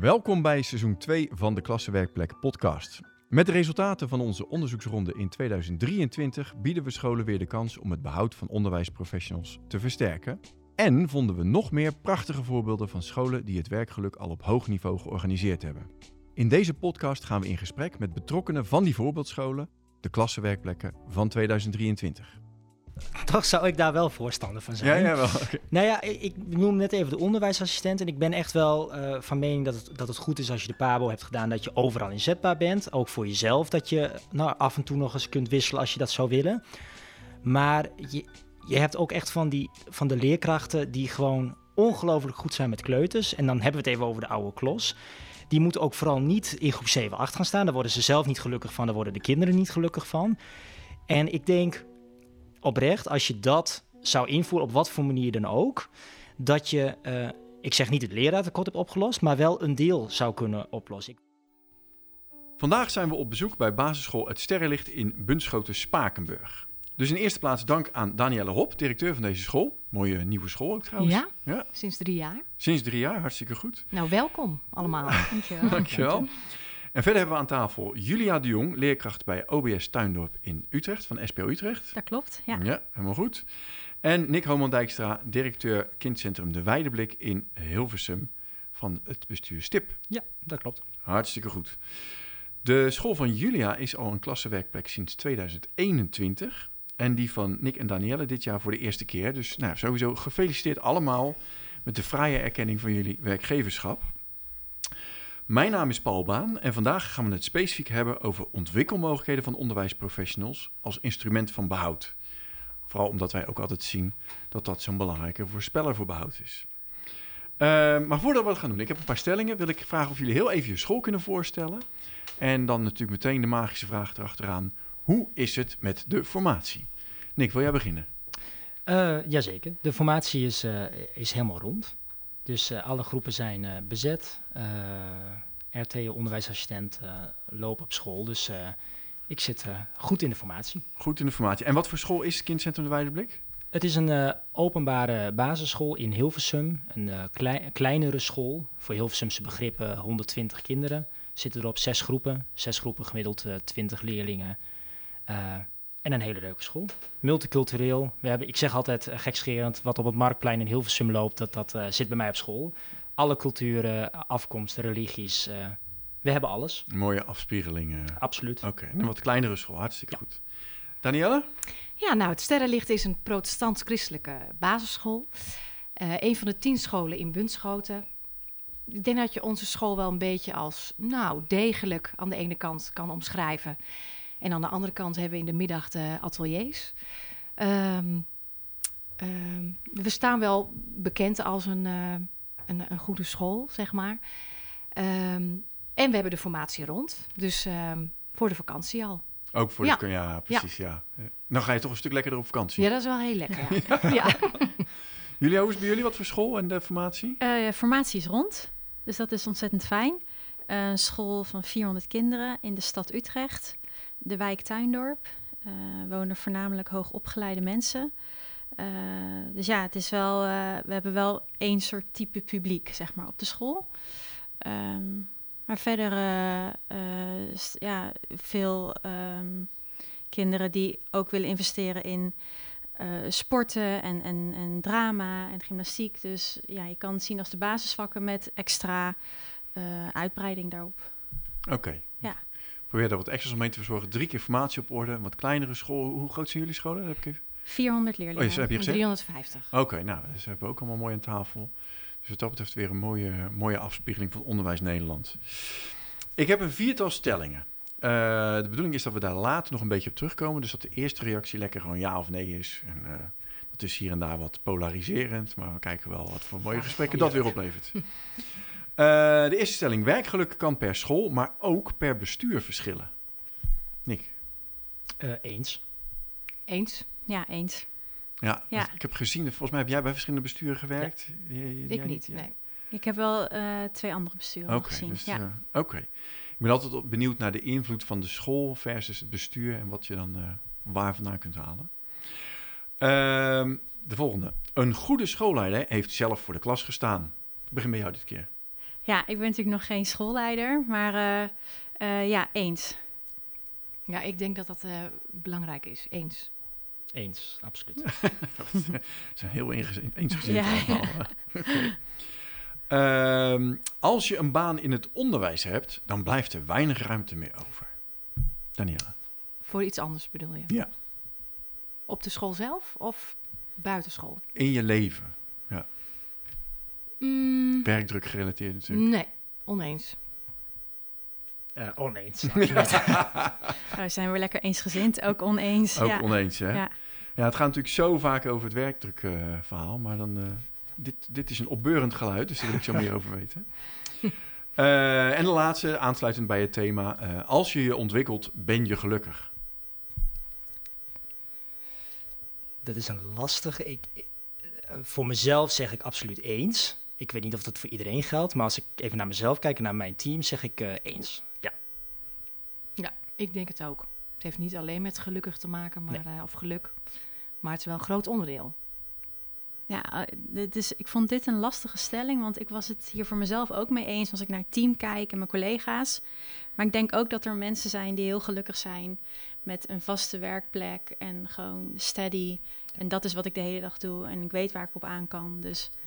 Welkom bij seizoen 2 van de Klassenwerkplek podcast. Met de resultaten van onze onderzoeksronde in 2023 bieden we scholen weer de kans om het behoud van onderwijsprofessionals te versterken. En vonden we nog meer prachtige voorbeelden van scholen die het werkgeluk al op hoog niveau georganiseerd hebben. In deze podcast gaan we in gesprek met betrokkenen van die voorbeeldscholen, de klassenwerkplekken van 2023. Toch zou ik daar wel voorstander van zijn. Ja, ja, wel. Nou ja, ik, ik noem net even de onderwijsassistent. En ik ben echt wel eh, van mening dat het, dat het goed is als je de PABO hebt gedaan, dat je overal inzetbaar bent. Ook voor jezelf, dat je nou, af en toe nog eens kunt wisselen als je dat zou willen. Maar je, je hebt ook echt van, die, van de leerkrachten die gewoon ongelooflijk goed zijn met kleuters. En dan hebben we het even over de oude klos. Die moeten ook vooral niet in groep 7, 8 gaan staan. Daar worden ze zelf niet gelukkig van, daar worden de kinderen niet gelukkig van. En ik denk oprecht, als je dat zou invoeren, op wat voor manier dan ook, dat je, uh, ik zeg niet het leraartekort hebt opgelost, maar wel een deel zou kunnen oplossen. Vandaag zijn we op bezoek bij basisschool Het Sterrenlicht in Bunschoten-Spakenburg. Dus in eerste plaats dank aan Danielle Hop, directeur van deze school. Mooie nieuwe school ook trouwens. Ja, ja, sinds drie jaar. Sinds drie jaar, hartstikke goed. Nou, welkom allemaal. Dankjewel. Dankjewel. En verder hebben we aan tafel Julia de Jong, leerkracht bij OBS Tuindorp in Utrecht, van SPO Utrecht. Dat klopt, ja. Ja, helemaal goed. En Nick Homan Dijkstra, directeur kindcentrum De Weideblik in Hilversum van het bestuur STIP. Ja, dat klopt. Hartstikke goed. De school van Julia is al een klassenwerkplek sinds 2021. En die van Nick en Danielle dit jaar voor de eerste keer. Dus nou, sowieso gefeliciteerd allemaal met de fraaie erkenning van jullie werkgeverschap. Mijn naam is Paul Baan en vandaag gaan we het specifiek hebben over ontwikkelmogelijkheden van onderwijsprofessionals als instrument van behoud. Vooral omdat wij ook altijd zien dat dat zo'n belangrijke voorspeller voor behoud is. Uh, maar voordat we dat gaan doen, ik heb een paar stellingen. Wil ik vragen of jullie heel even je school kunnen voorstellen. En dan natuurlijk meteen de magische vraag erachteraan. Hoe is het met de formatie? Nick, wil jij beginnen? Uh, jazeker. De formatie is, uh, is helemaal rond. Dus uh, alle groepen zijn uh, bezet. Uh, RT, onderwijsassistent, lopen op school. Dus ik zit goed in de formatie. Goed in de formatie. En wat voor school is Kindcentrum de Weideblik? Het is een openbare basisschool in Hilversum. Een klei kleinere school. Voor Hilversumse begrippen 120 kinderen. Zitten er op zes groepen. Zes groepen gemiddeld 20 leerlingen. En een hele leuke school. Multicultureel. We hebben, ik zeg altijd uh, gekscherend, wat op het Marktplein in Hilversum loopt, dat, dat uh, zit bij mij op school. Alle culturen, afkomsten, religies. Uh, we hebben alles. Mooie afspiegelingen. Absoluut. Oké, okay. een wat kleinere school, hartstikke ja. goed. Danielle? Ja, nou, het Sterrenlicht is een protestants-christelijke basisschool. een van de tien scholen in Bunschoten. Ik denk dat je onze school wel een beetje als, nou, degelijk aan de ene kant kan omschrijven. En aan de andere kant hebben we in de middag de ateliers. Um, um, we staan wel bekend als een, uh, een, een, goede school, zeg maar. Um, en we hebben de formatie rond. Dus voor de vakantie al. Ook voor ja. de ja, precies, ja. ja. Dan ga je toch een stuk lekkerder op vakantie. Ja, dat is wel heel lekker. ja. ja. Julia, hoe is bij jullie wat voor school en de formatie? Uh, formatie is rond, dus dat is ontzettend fijn. Uh, een school van 400 kinderen in de stad Utrecht de wijk Tuindorp. Uh, wonen voornamelijk hoogopgeleide mensen. Uh, dus ja, het is wel, uh, we hebben wel één soort type publiek, zeg maar, op de school. Um, maar verder, ja, veel um, kinderen die ook willen investeren in sporten en, en, en drama en gymnastiek. Dus ja, je kan het zien als de basisvakken met extra uitbreiding daarop. Oké. Probeer daar wat extra's omheen te verzorgen. Drie keer formatie op orde, wat kleinere school. Hoe groot zijn jullie scholen? heb ik even... 400 leerlingen. Oh, heb je 350. Oké, okay, nou, ze hebben ook allemaal mooi aan tafel. Dus wat dat betreft weer een mooie, mooie afspiegeling van onderwijs Nederland. Ik heb een viertal stellingen. Uh, de bedoeling is dat we daar later nog een beetje op terugkomen. Dus dat de eerste reactie lekker gewoon ja of nee is. En, uh, dat is hier en daar wat polariserend. Maar we kijken wel wat voor mooie gesprekken dat weer oplevert. Uh, de eerste stelling: werkgeluk kan per school, maar ook per bestuur verschillen. Nick? Uh, eens. Eens? Ja, eens. Ja, ja. ik heb gezien, volgens mij heb jij bij verschillende besturen gewerkt. Ja. Ik niet, ja. nee. Ik heb wel uh, twee andere besturen okay, gezien. Dus, ja. Oké. Okay. Ik ben altijd benieuwd naar de invloed van de school versus het bestuur en wat je dan uh, waar vandaan kunt halen. Uh, de volgende. Een goede schoolleider heeft zelf voor de klas gestaan. Ik begin bij jou dit keer. Ja, ik ben natuurlijk nog geen schoolleider, maar eh, eh, ja, eens. Ja, ik denk dat dat eh, belangrijk is. Eens. Eens, absoluut. Ze zijn heel eensgezind, eensgezind Ja. allemaal. Ehm, als je een baan in het onderwijs hebt, dan blijft er weinig ruimte meer over. Daniela. Voor iets anders bedoel je? Ja. Op de school zelf of buitenschool? In je leven. Mm, Werkdruk gerelateerd natuurlijk. nee, oneens. Eh, oneens. We zijn weer lekker eensgezind, ook oneens. Ook ja. oneens, hè? Ja. Ja. het gaat natuurlijk zo vaak over het werkdrukverhaal, verhaal, maar dan... eh, dit, dit is een opbeurend geluid, dus daar wil ik zo meer over weten. Eh, en de laatste, aansluitend bij het thema. eh, als je je ontwikkelt, ben je gelukkig. Dat is een lastige. Ik, eh, voor mezelf zeg ik absoluut eens. Ik weet niet of dat voor iedereen geldt, maar als ik even naar mezelf kijk en naar mijn team, zeg ik eh, eens. Ja. Ja, ik denk het ook. Het heeft niet alleen met gelukkig te maken, maar, eh, of geluk. Maar het is wel een groot onderdeel. Ja, eh, dit is, ik vond dit een lastige stelling, want ik was het hier voor mezelf ook mee eens als ik naar het team kijk en mijn collega's. Maar ik denk ook dat er mensen zijn die heel gelukkig zijn met een vaste werkplek en gewoon steady. En dat is wat ik de hele dag doe en ik weet waar ik op aan kan. Dus eh,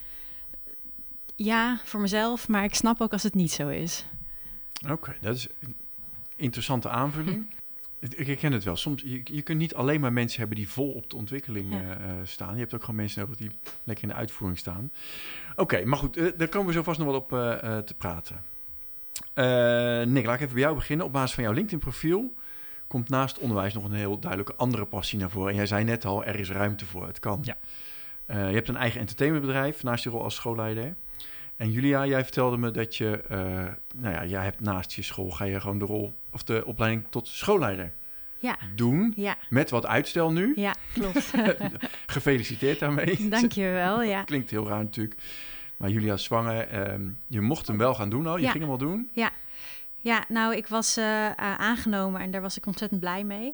ja, voor mezelf, maar ik snap ook als het niet zo is. Oké, dat is een interessante aanvulling. Ik ik herken het wel. Soms, je, je kunt niet alleen maar mensen hebben die vol op de ontwikkeling Ja. eh, eh, staan. Je hebt ook gewoon mensen nodig die lekker in de uitvoering staan. Oké, maar goed, eh, daar komen we zo vast nog wel op te praten. Eh Nick, laat ik even bij jou beginnen. Op basis van jouw LinkedIn-profiel komt naast onderwijs nog een heel duidelijke andere passie naar voren. En jij zei net al, er is ruimte voor, het kan. Ja. Eh, je hebt een eigen entertainmentbedrijf naast je rol als schoolleider. En Julia, jij vertelde me dat je, eh, nou ja, jij hebt naast je school, ga je gewoon de rol of de opleiding tot schoolleider Ja, doen. ja, Met wat uitstel nu. ja, klopt. Gefeliciteerd daarmee. Dankjewel, ja. Klinkt heel raar natuurlijk. Maar Julia is zwanger. ehm, je mocht hem wel gaan doen al. Je Ja. ging hem al doen. Ja, nou, ik was eh, eh, aangenomen en daar was ik ontzettend blij mee.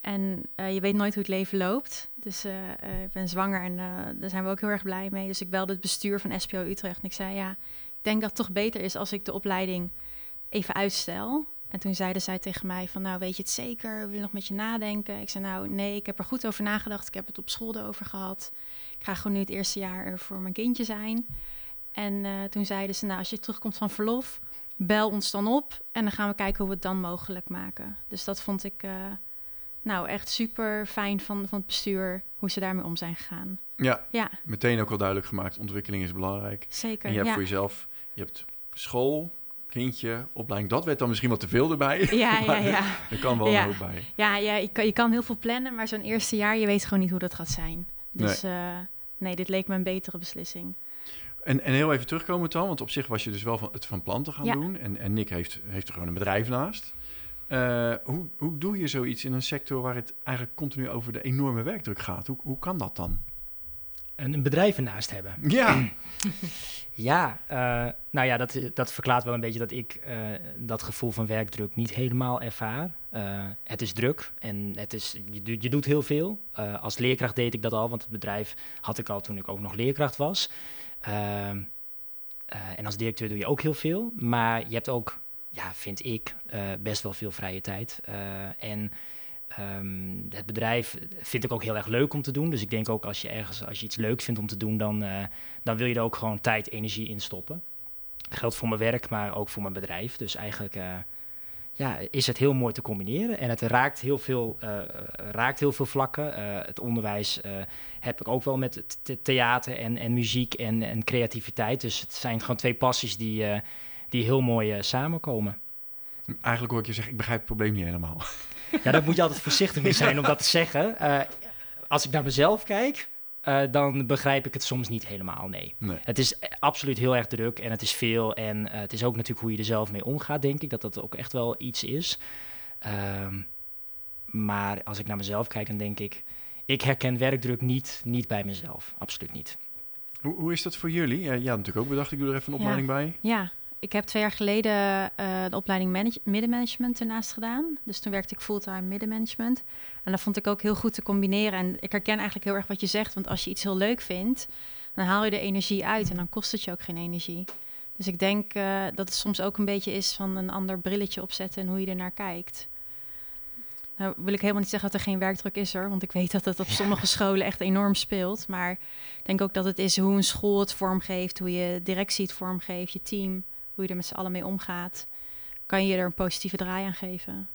En eh, je weet nooit hoe het leven loopt. Dus eh, eh, ik ben zwanger en daar zijn we ook heel erg blij mee. Dus ik belde het bestuur van SPO Utrecht en ik zei... ja, ik denk dat het toch beter is als ik de opleiding even uitstel. En toen zeiden zij tegen mij van, nou, weet je het zeker? Wil je nog met je nadenken? Ik zei, nou, nee, ik heb er goed over nagedacht. Ik heb het op school erover gehad. Ik ga gewoon nu het eerste jaar er voor mijn kindje zijn. En toen zeiden ze, nou, als je terugkomt van verlof bel ons dan op en dan gaan we kijken hoe we het dan mogelijk maken. Dus dat vond ik nou echt super fijn van, van het bestuur, hoe ze daarmee om zijn gegaan. Ja, Ja, meteen ook al duidelijk gemaakt. Ontwikkeling is belangrijk. zeker. En je hebt ja. voor jezelf, je hebt school, kindje, opleiding. Dat werd dan misschien wat te veel erbij. Ja, ja, ja. Er kan wel Ja. een hoop bij. Ja, ja je, kan, je kan heel veel plannen, maar zo'n eerste jaar, je weet gewoon niet hoe dat gaat zijn. Dus nee, nee dit leek me een betere beslissing. En, en heel even terugkomen dan, want op zich was je dus wel van, het van plan te gaan Ja. doen. En, en Nick heeft, heeft er gewoon een bedrijf naast. Eh, hoe, hoe doe je zoiets in een sector waar het eigenlijk continu over de enorme werkdruk gaat? Hoe, hoe kan dat dan? Een, een bedrijf ernaast hebben. Ja, Ja, eh, nou ja, dat, dat verklaart wel een beetje dat ik eh, dat gevoel van werkdruk niet helemaal ervaar. Het is druk en het is, je, doet- je doet heel veel. Als leerkracht deed ik dat al, want het bedrijf had ik al toen ik ook nog leerkracht was. Ehm, eh, en als directeur doe je ook heel veel, maar je hebt ook, ja, vind ik, eh, best wel veel vrije tijd. Eh, en ehm, het bedrijf vind ik ook heel erg leuk om te doen. Dus ik denk ook als je ergens, als je iets leuk vindt om te doen, dan, eh, dan wil je er ook gewoon tijd, energie in stoppen. Geldt voor mijn werk, maar ook voor mijn bedrijf. Dus eigenlijk ja, is het heel mooi te combineren. En het raakt heel veel, raakt heel veel vlakken. Het onderwijs heb ik ook wel met theater en, en muziek en, en creativiteit. Dus het zijn gewoon twee passies die, die heel mooi eh, samenkomen. eigenlijk hoor ik je zeggen, ik begrijp het probleem niet helemaal. Ja, daar moet je altijd voorzichtig mee zijn om dat te zeggen. Eh, als ik naar mezelf kijk, eh, dan begrijp ik het soms niet helemaal, nee. Nee. Het is absoluut heel erg druk en het is veel. En eh, het is ook natuurlijk hoe je er zelf mee omgaat, denk ik. Dat dat ook echt wel iets is. Ehm, maar als ik naar mezelf kijk, dan denk ik... Ik herken werkdruk niet, niet bij mezelf. Absoluut niet. Hoe, hoe is dat voor jullie? Ja, ja, natuurlijk ook bedacht, ik doe er even een Ja. opleiding bij. Ja, ik heb twee jaar geleden eh, de opleiding manage- middenmanagement ernaast gedaan. Dus toen werkte ik fulltime middenmanagement. En dat vond ik ook heel goed te combineren. En ik herken eigenlijk heel erg wat je zegt. Want als je iets heel leuk vindt, dan haal je de energie uit en dan kost het je ook geen energie. Dus ik denk uh, dat het soms ook een beetje is van een ander brilletje opzetten en hoe je er naar kijkt. Nou wil ik helemaal niet zeggen dat er geen werkdruk is er, want ik weet dat het op sommige scholen echt enorm speelt. Maar ik denk ook dat het is hoe een school het vormgeeft, hoe je directie het vormgeeft, je team, hoe je er met z'n allen mee omgaat. Kan je er een positieve draai aan geven?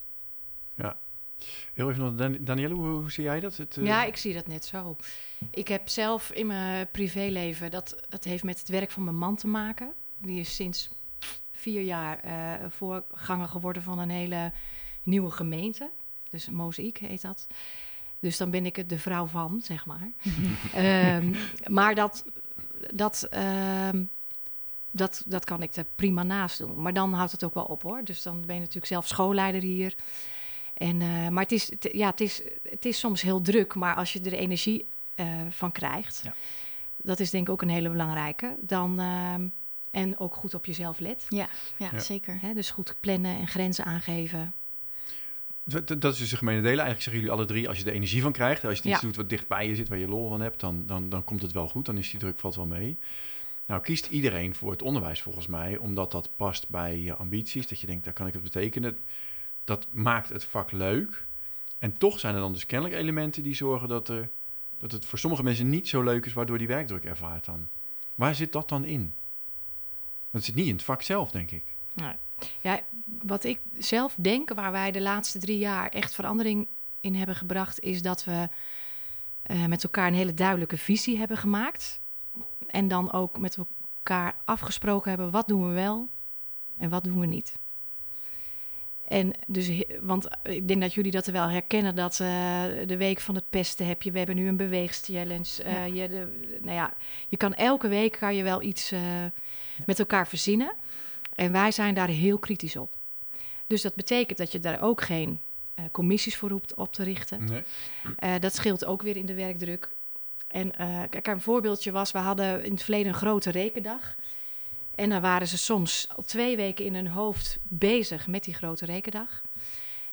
Ja. Heel even nog, Dan Danielle, hoe, hoe, zie jij dat? Het, uh... Ja, ik zie dat net zo. Ik heb zelf in mijn privéleven, dat, dat heeft met het werk van mijn man te maken. Die is sinds vier jaar uh, voorganger geworden van een hele nieuwe gemeente. Dus Mozaïek heet dat. Dus dan ben ik het de vrouw van, zeg maar. um, maar dat, dat, uh, dat, dat kan ik er prima naast doen. Maar dan houdt het ook wel op hoor. Dus dan ben je natuurlijk zelf schoolleider hier. En, uh, maar het is, ja, het, is, het is soms heel druk. Maar als je er energie uh, van krijgt, ja. dat is denk ik ook een hele belangrijke. Dan, uh, en ook goed op jezelf let. Ja, ja, ja. zeker. Hè, dus goed plannen en grenzen aangeven. Dat, dat is dus de gemene delen. Eigenlijk zeggen jullie alle drie, als je er energie van krijgt, als je iets ja. doet wat dicht bij je zit, waar je lol van hebt, dan, dan, dan komt het wel goed. Dan is die druk valt wel mee. Nou, kiest iedereen voor het onderwijs volgens mij, omdat dat past bij je ambities. Dat je denkt, daar kan ik het betekenen. Dat maakt het vak leuk. En toch zijn er dan dus kennelijk elementen die zorgen dat, er, dat het voor sommige mensen niet zo leuk is, waardoor die werkdruk ervaart dan. Waar zit dat dan in? Want zit niet in het vak zelf, denk ik. Ja, wat ik zelf denk, waar wij de laatste drie jaar echt verandering in hebben gebracht, is dat we uh, met elkaar een hele duidelijke visie hebben gemaakt. En dan ook met elkaar afgesproken hebben, wat doen we wel en wat doen we niet. En dus, want ik denk dat jullie dat er wel herkennen, dat uh, de week van het pesten heb je. We hebben nu een beweegschallenge. Uh, ja. je, de, nou ja, je kan elke week kan je wel iets uh, ja. met elkaar verzinnen. En wij zijn daar heel kritisch op. Dus dat betekent dat je daar ook geen commissies voor roept op te richten. Nee. Dat scheelt ook weer in de werkdruk. En uh, kijk, een voorbeeldje was, we hadden in het verleden een grote rekendag. En dan waren ze soms al twee weken in hun hoofd bezig met die grote rekendag.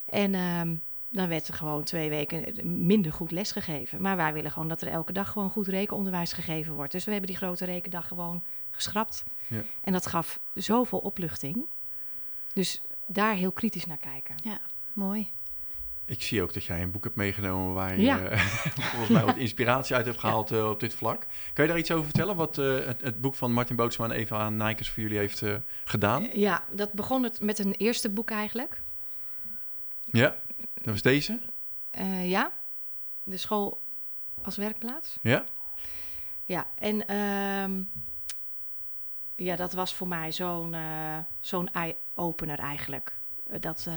En um, dan werd er gewoon twee weken minder goed lesgegeven. Maar wij willen gewoon dat er elke dag gewoon goed rekenonderwijs gegeven wordt. Dus we hebben die grote rekendag gewoon geschrapt. Ja. En dat gaf zoveel opluchting. Dus daar heel kritisch naar kijken. Ja, mooi. Ik zie ook dat jij een boek hebt meegenomen waar je ja. uh, volgens mij wat inspiratie uit hebt gehaald uh, op dit vlak. Kan je daar iets over vertellen? Wat uh, het, het, boek van Martin Bootsma en Eva Nijkers voor jullie heeft gedaan? Ja, dat begon het met een eerste boek eigenlijk. Ja, dat was deze? ja, de school als werkplaats. Ja? Ja, en ehm, ja, dat was voor mij zo'n zo'n eye-opener eigenlijk. Dat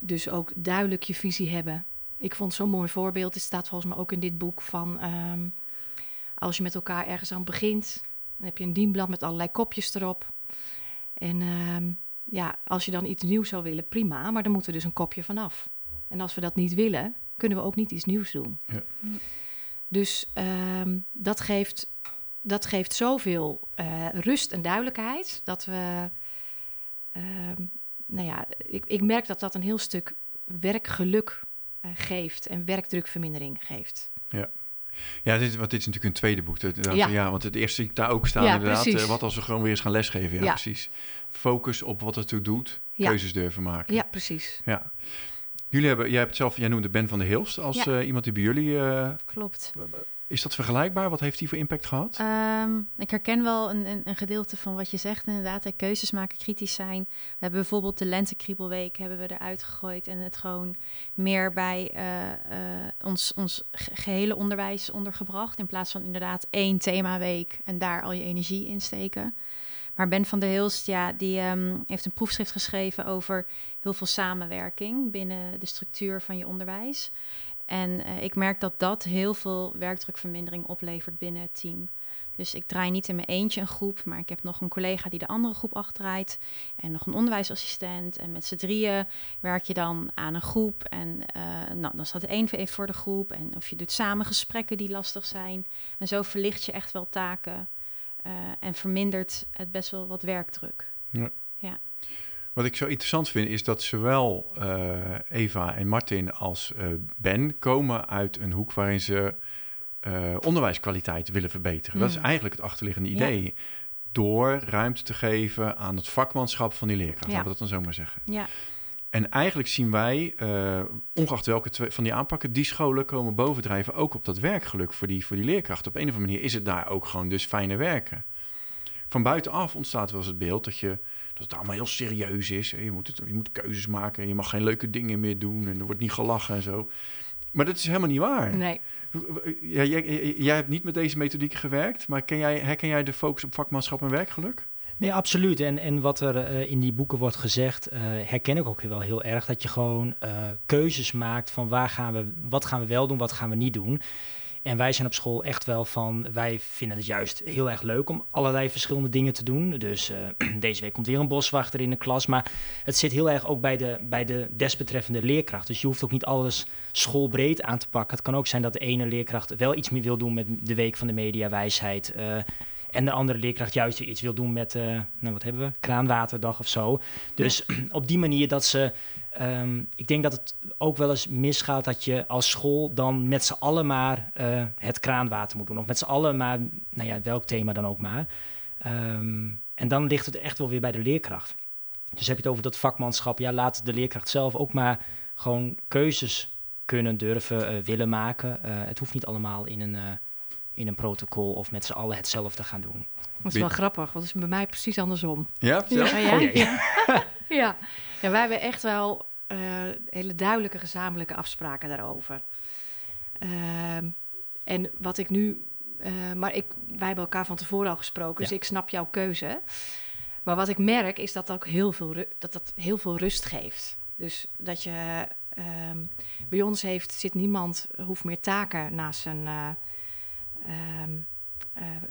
dus ook duidelijk je visie hebben. Ik vond zo'n mooi voorbeeld. Het staat volgens mij ook in dit boek van um, als je met elkaar ergens aan begint, dan heb je een dienblad met allerlei kopjes erop. En um, ja, als je dan iets nieuws zou willen, prima, maar dan moet er dus een kopje vanaf. En als we dat niet willen, kunnen we ook niet iets nieuws doen. Ja. Dus um, dat geeft dat geeft zoveel uh, rust en duidelijkheid dat we. Uh, nou ja, ik, ik, merk dat dat een heel stuk werkgeluk uh, geeft en werkdrukvermindering geeft. Ja. Ja, dit, want dit is natuurlijk een tweede boek. Dat, ja. ja. want het eerste zie ik daar ook staan ja, inderdaad. wat als we gewoon weer eens gaan lesgeven? Ja, ja, precies. Focus op wat het toe doet. Keuzes durven maken. Ja, precies. Ja. Jullie hebben, jij hebt zelf, jij noemde Ben van der Hilst als iemand die bij jullie... Klopt. Is dat vergelijkbaar? Wat heeft die voor impact gehad? Um, ik herken wel een, een, een, gedeelte van wat je zegt. Inderdaad, keuzes maken, kritisch zijn. We hebben bijvoorbeeld de lentekriebelweek hebben we eruit gegooid en het gewoon meer bij uh, uh, ons, ons gehele onderwijs ondergebracht. In plaats van inderdaad één themaweek en daar al je energie in steken. Maar Ben van der Hilst, ja, die um, heeft een proefschrift geschreven over heel veel samenwerking binnen de structuur van je onderwijs. En uh, ik merk dat dat heel veel werkdrukvermindering oplevert binnen het team. Dus ik draai niet in mijn eentje een groep, maar ik heb nog een collega die de andere groep achterdraait. En nog een onderwijsassistent. En met z'n drieën werk je dan aan een groep. En uh, nou, dan staat één even voor de groep. En of je doet samen gesprekken die lastig zijn. En zo verlicht je echt wel taken. Uh, en vermindert het best wel wat werkdruk. Ja. ja. Wat ik zo interessant vind is dat zowel uh, Eva en Martin als uh, Ben komen uit een hoek waarin ze uh, onderwijskwaliteit willen verbeteren. Mm. Dat is eigenlijk het achterliggende idee. Ja. door ruimte te geven aan het vakmanschap van die leerkracht. Ja. Laten we dat dan zo maar zeggen. Ja, En eigenlijk zien wij, eh, ongeacht welke twee van die aanpakken, die scholen komen bovendrijven ook op dat werkgeluk voor die, voor die leerkracht. Op een of andere manier is het daar ook gewoon dus fijne werken. Van buitenaf ontstaat wel eens het beeld dat, je, dat het allemaal heel serieus is. Je moet, het, je moet keuzes maken en je mag geen leuke dingen meer doen en er wordt niet gelachen en zo. Maar dat is helemaal niet waar. Nee. Ja, jij, jij- jij hebt niet met deze methodiek gewerkt, maar ken jij, herken jij de focus op vakmanschap en werkgeluk? Nee, absoluut. En, en wat er eh, in die boeken wordt gezegd, eh, herken ik ook wel heel erg. Dat je gewoon eh, keuzes maakt van waar gaan we, wat gaan we wel doen, wat gaan we niet doen. En wij zijn op school echt wel van, wij vinden het juist heel erg leuk om allerlei verschillende dingen te doen. Dus eh, deze week komt weer een boswachter in de klas. Maar het zit heel erg ook bij de, bij de desbetreffende leerkracht. Dus je hoeft ook niet alles schoolbreed aan te pakken. Het kan ook zijn dat de ene leerkracht wel iets meer wil doen met de week van de mediawijsheid. eh en de andere leerkracht juist iets wil doen met, eh, nou wat hebben we, kraanwaterdag of zo. Dus op die manier dat ze, ehm, ik denk dat het ook wel eens misgaat dat je als school dan met z'n allen maar eh, het kraanwater moet doen. Of met z'n allen maar, nou ja, welk thema dan ook maar. Ehm, en dan ligt het echt wel weer bij de leerkracht. Dus heb je het over dat vakmanschap, ja, laat de leerkracht zelf ook maar gewoon keuzes kunnen durven, eh, willen maken. Eh, het hoeft niet allemaal in een, in een protocol of met z'n allen hetzelfde gaan doen. Dat is wel grappig, want dat is bij mij precies andersom. Ja. Ja, ja. Oh jee. ja. ja, wij hebben echt wel eh, hele duidelijke gezamenlijke afspraken daarover. Ehm, en wat ik nu, eh, maar ik, wij hebben elkaar van tevoren al gesproken, dus Ja. ik snap jouw keuze. Maar wat ik merk is dat dat ook heel veel, dat dat heel veel rust geeft. Dus dat je ehm, bij ons heeft, zit niemand, hoeft meer taken naast zijn eh,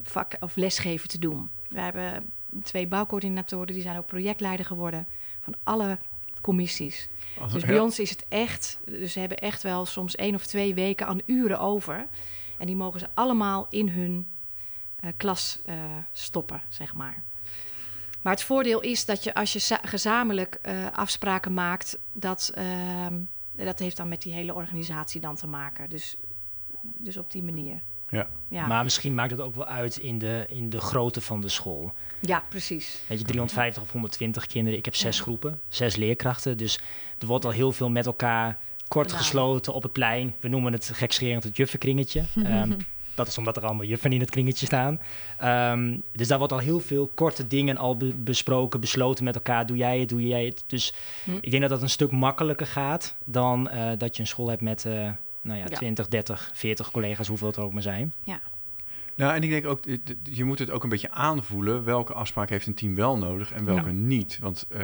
vak of lesgeven te doen. We hebben twee bouwcoördinatoren, die zijn ook projectleider geworden van alle commissies. Als- Dus ja. bij ons is het echt, dus ze hebben echt wel soms één of twee weken aan uren over. En die mogen ze allemaal in hun eh, klas eh, stoppen, zeg maar. Maar het voordeel is dat je als je za- gezamenlijk eh, afspraken maakt, dat, ehm, dat heeft dan met die hele organisatie dan te maken. Dus, dus op die manier. Ja. Ja, Maar misschien maakt het ook wel uit in de, in de grootte van de school. ja precies. Weet je, 350 of 120 kinderen. Ik heb zes Ja. groepen, zes leerkrachten. Dus er wordt al heel veel met elkaar kort gesloten op het plein. We noemen het gekscherend het juffenkringetje. Ehm, dat is omdat er allemaal juffen in het kringetje staan. Ehm, dus daar wordt al heel veel korte dingen al be- besproken, besloten met elkaar. Doe jij het, doe jij het. Dus Hm. ik denk dat dat een stuk makkelijker gaat dan eh, dat je een school hebt met eh, nou ja, Ja. 20, 30, 40 collega's, hoeveel het er ook maar zijn. Nou, en ik denk ook, je moet het ook een beetje aanvoelen. Welke afspraak heeft een team wel nodig en welke niet? Want eh,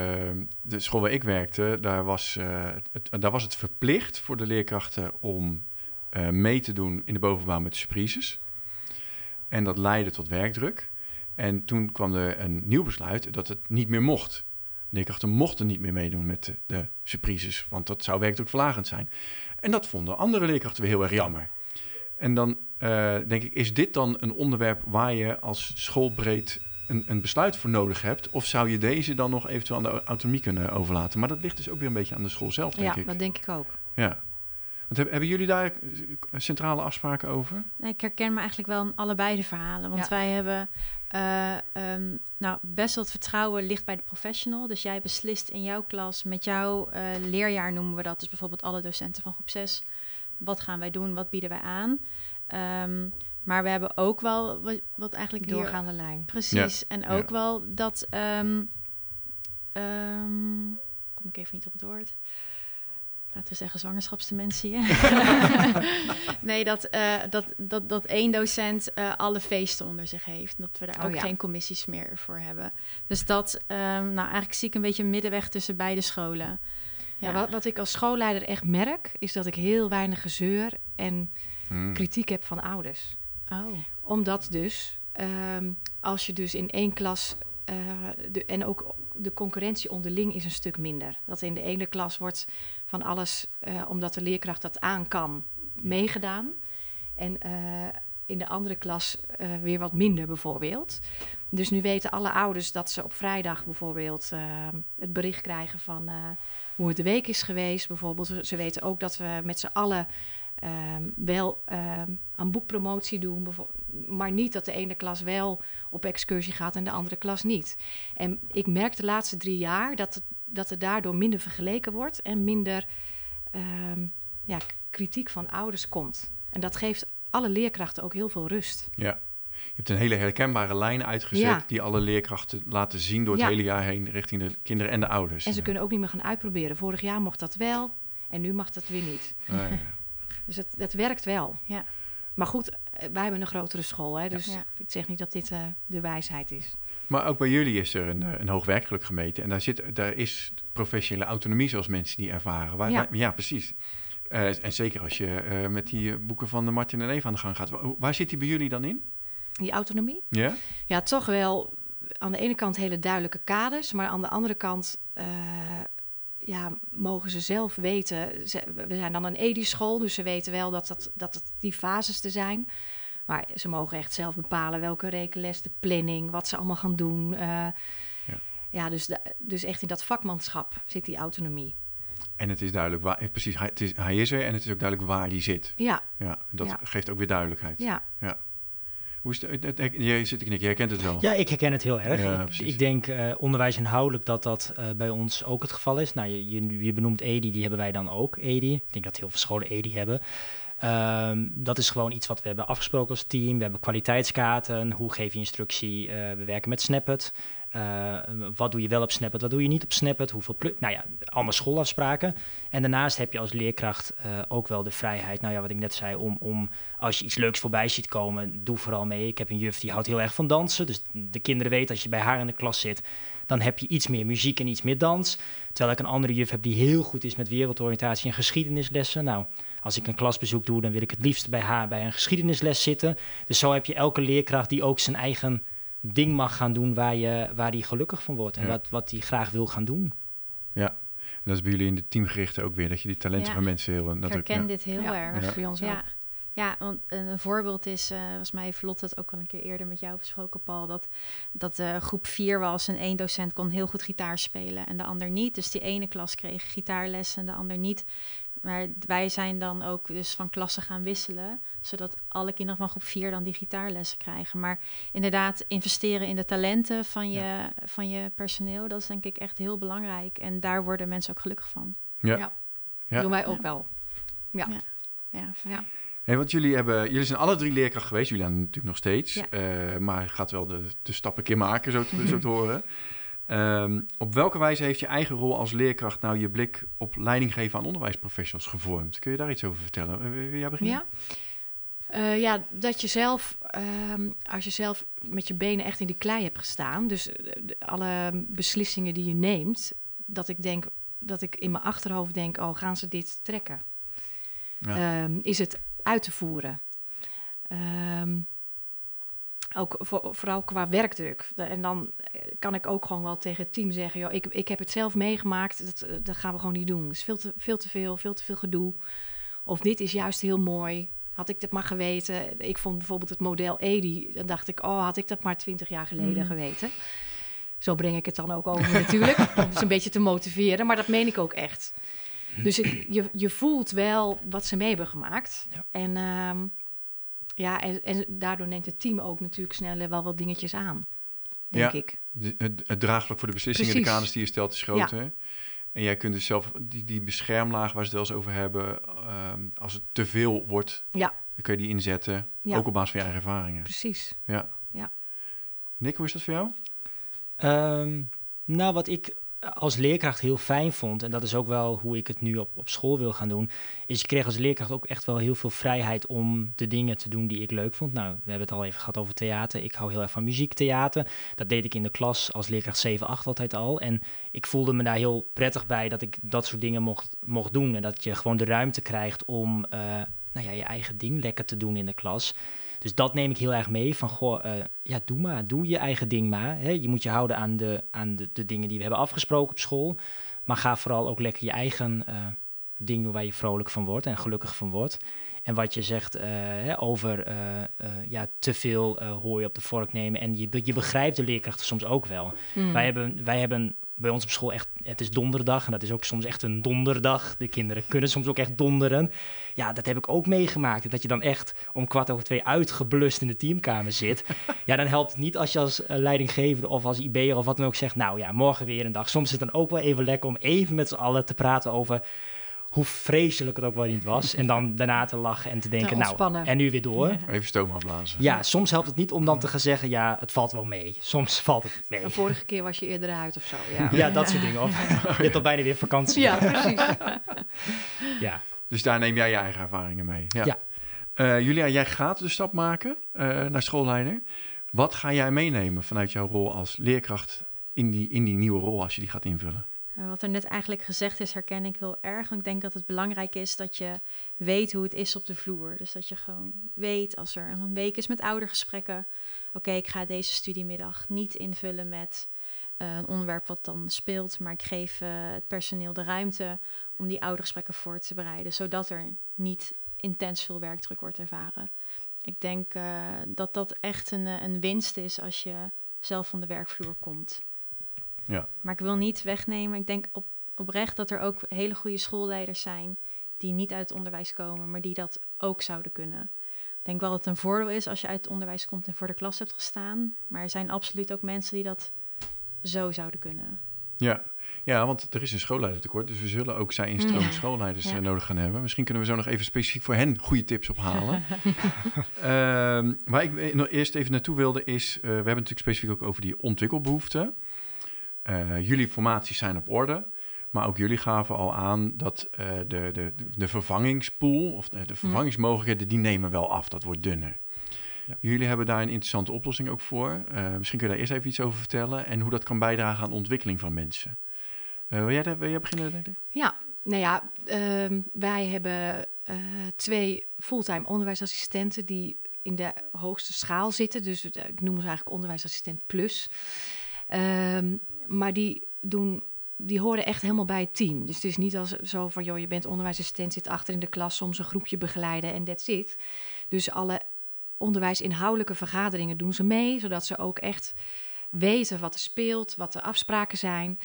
de school waar ik werkte, daar was, eh, het, daar was het verplicht voor de leerkrachten om eh, mee te doen in de bovenbouw met de surprises. En dat leidde tot werkdruk. En toen kwam er een nieuw besluit dat het niet meer mocht. Leerkrachten mochten niet meer meedoen met de, de surprises, want dat zou werkdrukverlagend zijn. En dat vonden andere leerkrachten weer heel erg jammer. En dan eh, denk ik, is dit dan een onderwerp waar je als schoolbreed een, een besluit voor nodig hebt? Of zou je deze dan nog eventueel aan de autonomie kunnen overlaten? Maar dat ligt dus ook weer een beetje aan de school zelf, denk Ja, ik. dat denk ik ook. Ja. Want heb- hebben jullie daar eh, centrale afspraken over? Nee, ik herken me eigenlijk wel in allebei de verhalen. Want Ja. wij hebben eh, ehm, nou, best wel het vertrouwen ligt bij de professional. Dus jij beslist in jouw klas, met jouw eh, leerjaar noemen we dat. Dus bijvoorbeeld alle docenten van groep 6. Wat gaan wij doen? Wat bieden wij aan? Ehm, maar we hebben ook wel wat, wat eigenlijk hier- Doorgaande lijn. Precies. En ook Ja. wel dat. ehm, ehm, kom ik even niet op het woord. Laten we zeggen zwangerschapsdementie. nee, dat, eh, dat, dat, dat één docent eh, alle feesten onder zich heeft. Dat we daar Oh ook ja. geen commissies meer voor hebben. Dus dat, ehm, nou eigenlijk zie ik een beetje een middenweg tussen beide scholen. Ja, wat, wat ik als schoolleider echt merk, is dat ik heel weinig gezeur en Hmm. kritiek heb van ouders. Oh. Omdat dus, ehm, als je dus in één klas, eh, de, en ook de concurrentie onderling is een stuk minder. Dat in de ene klas wordt van alles, eh, omdat de leerkracht dat aan kan, meegedaan. En eh, in de andere klas eh, weer wat minder bijvoorbeeld. Dus nu weten alle ouders dat ze op vrijdag bijvoorbeeld het bericht krijgen van hoe het de week is geweest. Bijvoorbeeld, Ze- weten ook dat we met z'n allen wel aan boekpromotie doen. Maar niet dat de ene klas wel op excursie gaat en de andere klas niet. En ik merk de laatste drie jaar dat, het, dat er daardoor minder vergeleken wordt en minder ehm, ja, kritiek van ouders komt. En dat geeft alle leerkrachten ook heel veel rust. Ja. Je hebt een hele herkenbare lijn uitgezet Ja. die alle leerkrachten laten zien door het Ja. hele jaar heen richting de kinderen en de ouders. En ze Ja. kunnen ook niet meer gaan uitproberen. Vorig jaar mocht dat wel en nu mag dat weer niet. Ja, ja. Dus het, het werkt wel. Ja. Maar goed, eh, wij hebben een grotere school. Hè, dus Ja. ik zeg niet dat dit eh, de wijsheid is. Maar ook bij jullie is er een, eh, een hoog werkelijk gemeten. En daar, zit, daar is professionele autonomie zoals mensen die ervaren. Waar, Ja. waar- ja precies. Eh, en zeker als je eh, met die boeken van de Martin en Eva aan de gang gaat. Waar, waar zit die bij jullie dan in? Die autonomie? Ja? Ja, toch wel aan de ene kant hele duidelijke kaders. Maar aan de andere kant eh, ja, mogen ze zelf weten. Ze- we zijn dan een EDI-school, dus ze weten wel dat, dat, dat het die fases er zijn. Maar ze mogen echt zelf bepalen welke rekenles, de planning, wat ze allemaal gaan doen. eh. Ja. ja, dus, de- dus echt in dat vakmanschap zit die autonomie. En het is duidelijk waar, eh, precies, hij, het is, hij is er en het is ook duidelijk waar die zit. Ja, Ja, dat Ja. geeft ook weer duidelijkheid. ja. Hoe is het, het- het- jij zit te knikken, jij kent het wel. Ja, ik herken het heel erg. Ja, ik, denk eh, onderwijs inhoudelijk dat dat eh, bij ons ook het geval is. Nou, je, je, je benoemt EDI, die hebben wij dan ook, EDI. Ik denk dat heel veel scholen EDI hebben. Ehm, dat is gewoon iets wat we hebben afgesproken als team. We hebben kwaliteitskaarten. Hoe geef je instructie? Eh, we werken met Snapit. Eh, wat doe je wel op Snapit? Wat doe je niet op Snapit? Hoeveel Nou ja, allemaal schoolafspraken. En daarnaast heb je als leerkracht eh, ook wel de vrijheid, nou ja, wat ik net zei, om, om als je iets leuks voorbij ziet komen, doe vooral mee. Ik heb een juf die houdt heel erg van dansen. Dus de kinderen weten als je bij haar in de klas zit, dan heb je iets meer muziek en iets meer dans. Terwijl ik een andere juf heb die heel goed is met wereldoriëntatie en geschiedenislessen. Nou, als ik een klasbezoek doe, dan wil ik het liefst bij haar bij een geschiedenisles zitten. Dus zo heb je elke leerkracht die ook zijn eigen ding mag gaan doen waar hij waar die gelukkig van wordt. En Ja. wat, wat hij graag wil gaan doen. Ja. En dat is bij jullie in de teamgerichte ook weer, dat je die talenten Ja. van mensen heel... Ik Dat ook, herken ja. dit heel Ja, erg. bij ons ook. Ja, ja want een, een voorbeeld is, eh volgens mij heeft Lotte het ook al een keer eerder met jou besproken, Paul, dat, dat eh, groep 4 was en één docent kon heel goed gitaar spelen en de ander niet. Dus die ene klas kreeg gitaarles en de ander niet. Maar wij zijn dan ook dus van klassen gaan wisselen, zodat alle kinderen van groep 4 dan die gitaarlessen krijgen. Maar inderdaad, investeren in de talenten van je, van je personeel, dat is denk ik echt heel belangrijk. En daar worden mensen ook gelukkig van. Ja. Ja. Ja. doen wij ook wel. Ja. Ja. Ja. Ja. Hey, want jullie, hebben, jullie zijn alle drie leerkracht geweest. Jullie zijn natuurlijk nog steeds. Ja. Eh, maar gaat wel de, de stap een keer maken, zo te, zo te horen. Ehm, op welke wijze heeft je eigen rol als leerkracht nou je blik op leiding geven aan onderwijsprofessionals gevormd? Kun je daar iets over vertellen? Eh, Wil jij beginnen? Ja. Eh, ja, dat je zelf, ehm, als je zelf met je benen echt in die klei hebt gestaan, dus eh, de- alle beslissingen die je neemt, dat ik denk, dat ik in mijn achterhoofd denk, oh, gaan ze dit trekken? Ja. Ehm, is het uit te voeren? Ook voor, vooral qua werkdruk. En dan eh, kan ik ook gewoon wel tegen het team zeggen: joh, ik, ik heb het zelf meegemaakt, dat, eh, dat gaan we gewoon niet doen. Het is veel te, veel te veel, veel te veel gedoe. Of dit is juist heel mooi. Had ik dat maar geweten. Ik vond bijvoorbeeld het model Edi. Dan dacht ik, oh, had ik dat maar twintig jaar geleden Mhm. geweten. Zo breng ik het dan ook over natuurlijk. Om ze een beetje te motiveren. Maar dat meen ik ook echt. Dus ik, je, je voelt wel wat ze mee hebben gemaakt. Ja. En, ehm, ja, en, en daardoor neemt het team ook natuurlijk sneller wel wat dingetjes aan. Denk Ja. ik. De- het, het draagvlak voor de beslissingen, de Precies. kaders die je stelt, is groter. En jij kunt dus zelf die, die beschermlaag waar ze het wel eens over hebben, ehm, als het te veel wordt, Ja. dan kun je die inzetten, Ja. ook op basis van je eigen ervaringen. Precies. Ja. Ja. Nick, hoe is dat voor jou? Ehm, nou, wat ik als leerkracht heel fijn vond, en dat is ook wel hoe ik het nu op, op school wil gaan doen, is je kreeg als leerkracht ook echt wel heel veel vrijheid om de dingen te doen die ik leuk vond. Nou, we hebben het al even gehad over theater. Ik hou heel erg van muziektheater. Dat deed ik in de klas als leerkracht 7, 8 altijd al. En ik voelde me daar heel prettig bij dat ik dat soort dingen mocht, mocht doen. En dat je gewoon de ruimte krijgt om eh, nou ja, je eigen ding lekker te doen in de klas. Dus dat neem ik heel erg mee. Van goh, eh, ja, doe maar. Doe je eigen ding maar. Hè. Je moet je houden aan, de, aan de, de dingen die we hebben afgesproken op school. Maar ga vooral ook lekker je eigen eh, ding doen waar je vrolijk van wordt en gelukkig van wordt. En wat je zegt eh, hè, over ja, te veel eh, hooi op de vork nemen. En je, je begrijpt de leerkrachten soms ook wel. Hmm. Wij, hebben, wij hebben bij ons op school echt, het is donderdag en dat is ook soms echt een donderdag. De kinderen kunnen soms ook echt donderen. Ja, dat heb ik ook meegemaakt. Dat je dan echt om kwart over twee uitgeblust in de teamkamer zit. ja, dan helpt het niet als je als eh, leidinggevende of als IB'er of wat dan ook zegt... nou ja, morgen weer een dag. Soms is het dan ook wel even lekker om even met z'n allen te praten over hoe vreselijk het ook wel niet was. En dan daarna te lachen en te denken, nou, en nu weer door. Even stoom afblazen. Ja, soms helpt het niet om dan te gaan zeggen, ja, het valt wel mee. Soms valt het mee. De vorige keer was je eerder uit of zo, ja. ja, dat soort dingen. Of je hebt al bijna weer vakantie. Ja, precies. ja. Dus daar neem jij je eigen ervaringen mee. Ja. ja. Uh, Julia, jij gaat de stap maken uh, naar schoolleider. Wat ga jij meenemen vanuit jouw rol als leerkracht in die, in die nieuwe rol als je die gaat invullen? Eh, wat er net eigenlijk gezegd is, herken ik heel erg. ik denk dat het belangrijk is dat je weet hoe het is op de vloer. Dus dat je gewoon weet als er een week is met oudergesprekken. Oké, ik ga deze studiemiddag niet invullen met uh, een onderwerp wat dan speelt. Maar ik geef uh, het personeel de ruimte om die oudergesprekken voor te bereiden. Zodat er niet intens veel werkdruk wordt ervaren. Ik denk dat dat echt een, een winst is als je zelf van de werkvloer komt. Ja. Maar ik wil niet wegnemen. Ik denk op, oprecht dat er ook hele goede schoolleiders zijn die niet uit het onderwijs komen, maar die dat ook zouden kunnen. Ik denk wel dat het een voordeel is als je uit het onderwijs komt en voor de klas hebt gestaan. Maar er zijn absoluut ook mensen die dat zo zouden kunnen. Ja, ja want er is een schoolleidertekort. Dus we zullen ook zijn instroom schoolleiders ja. Eh, nodig gaan hebben. Misschien kunnen we zo nog even specifiek voor hen goede tips ophalen. uh, waar ik nog eerst even naartoe wilde is... Uh, we hebben natuurlijk specifiek ook over die ontwikkelbehoeften. Uh, jullie formaties zijn op orde. Maar ook jullie gaven al aan dat uh, de, de, de vervangingspool of de, de, vervangingsmogelijkheden, die nemen wel af. Dat wordt dunner. Ja. Jullie hebben daar een interessante oplossing ook voor. Uh, misschien kun je daar eerst even iets over vertellen en hoe dat kan bijdragen aan de ontwikkeling van mensen. wil, jij, daar, wil jij beginnen? Ja, nou ja, uh, wij hebben twee fulltime onderwijsassistenten die in de hoogste schaal zitten. Dus ik noem ze eigenlijk onderwijsassistent plus. Ehm, maar die doen die horen echt helemaal bij het team. Dus het is niet als zo van, joh, je bent onderwijsassistent, zit achter in de klas, soms een groepje begeleiden en that's it. Dus alle onderwijsinhoudelijke vergaderingen doen ze mee, zodat ze ook echt weten wat er speelt, wat de afspraken zijn.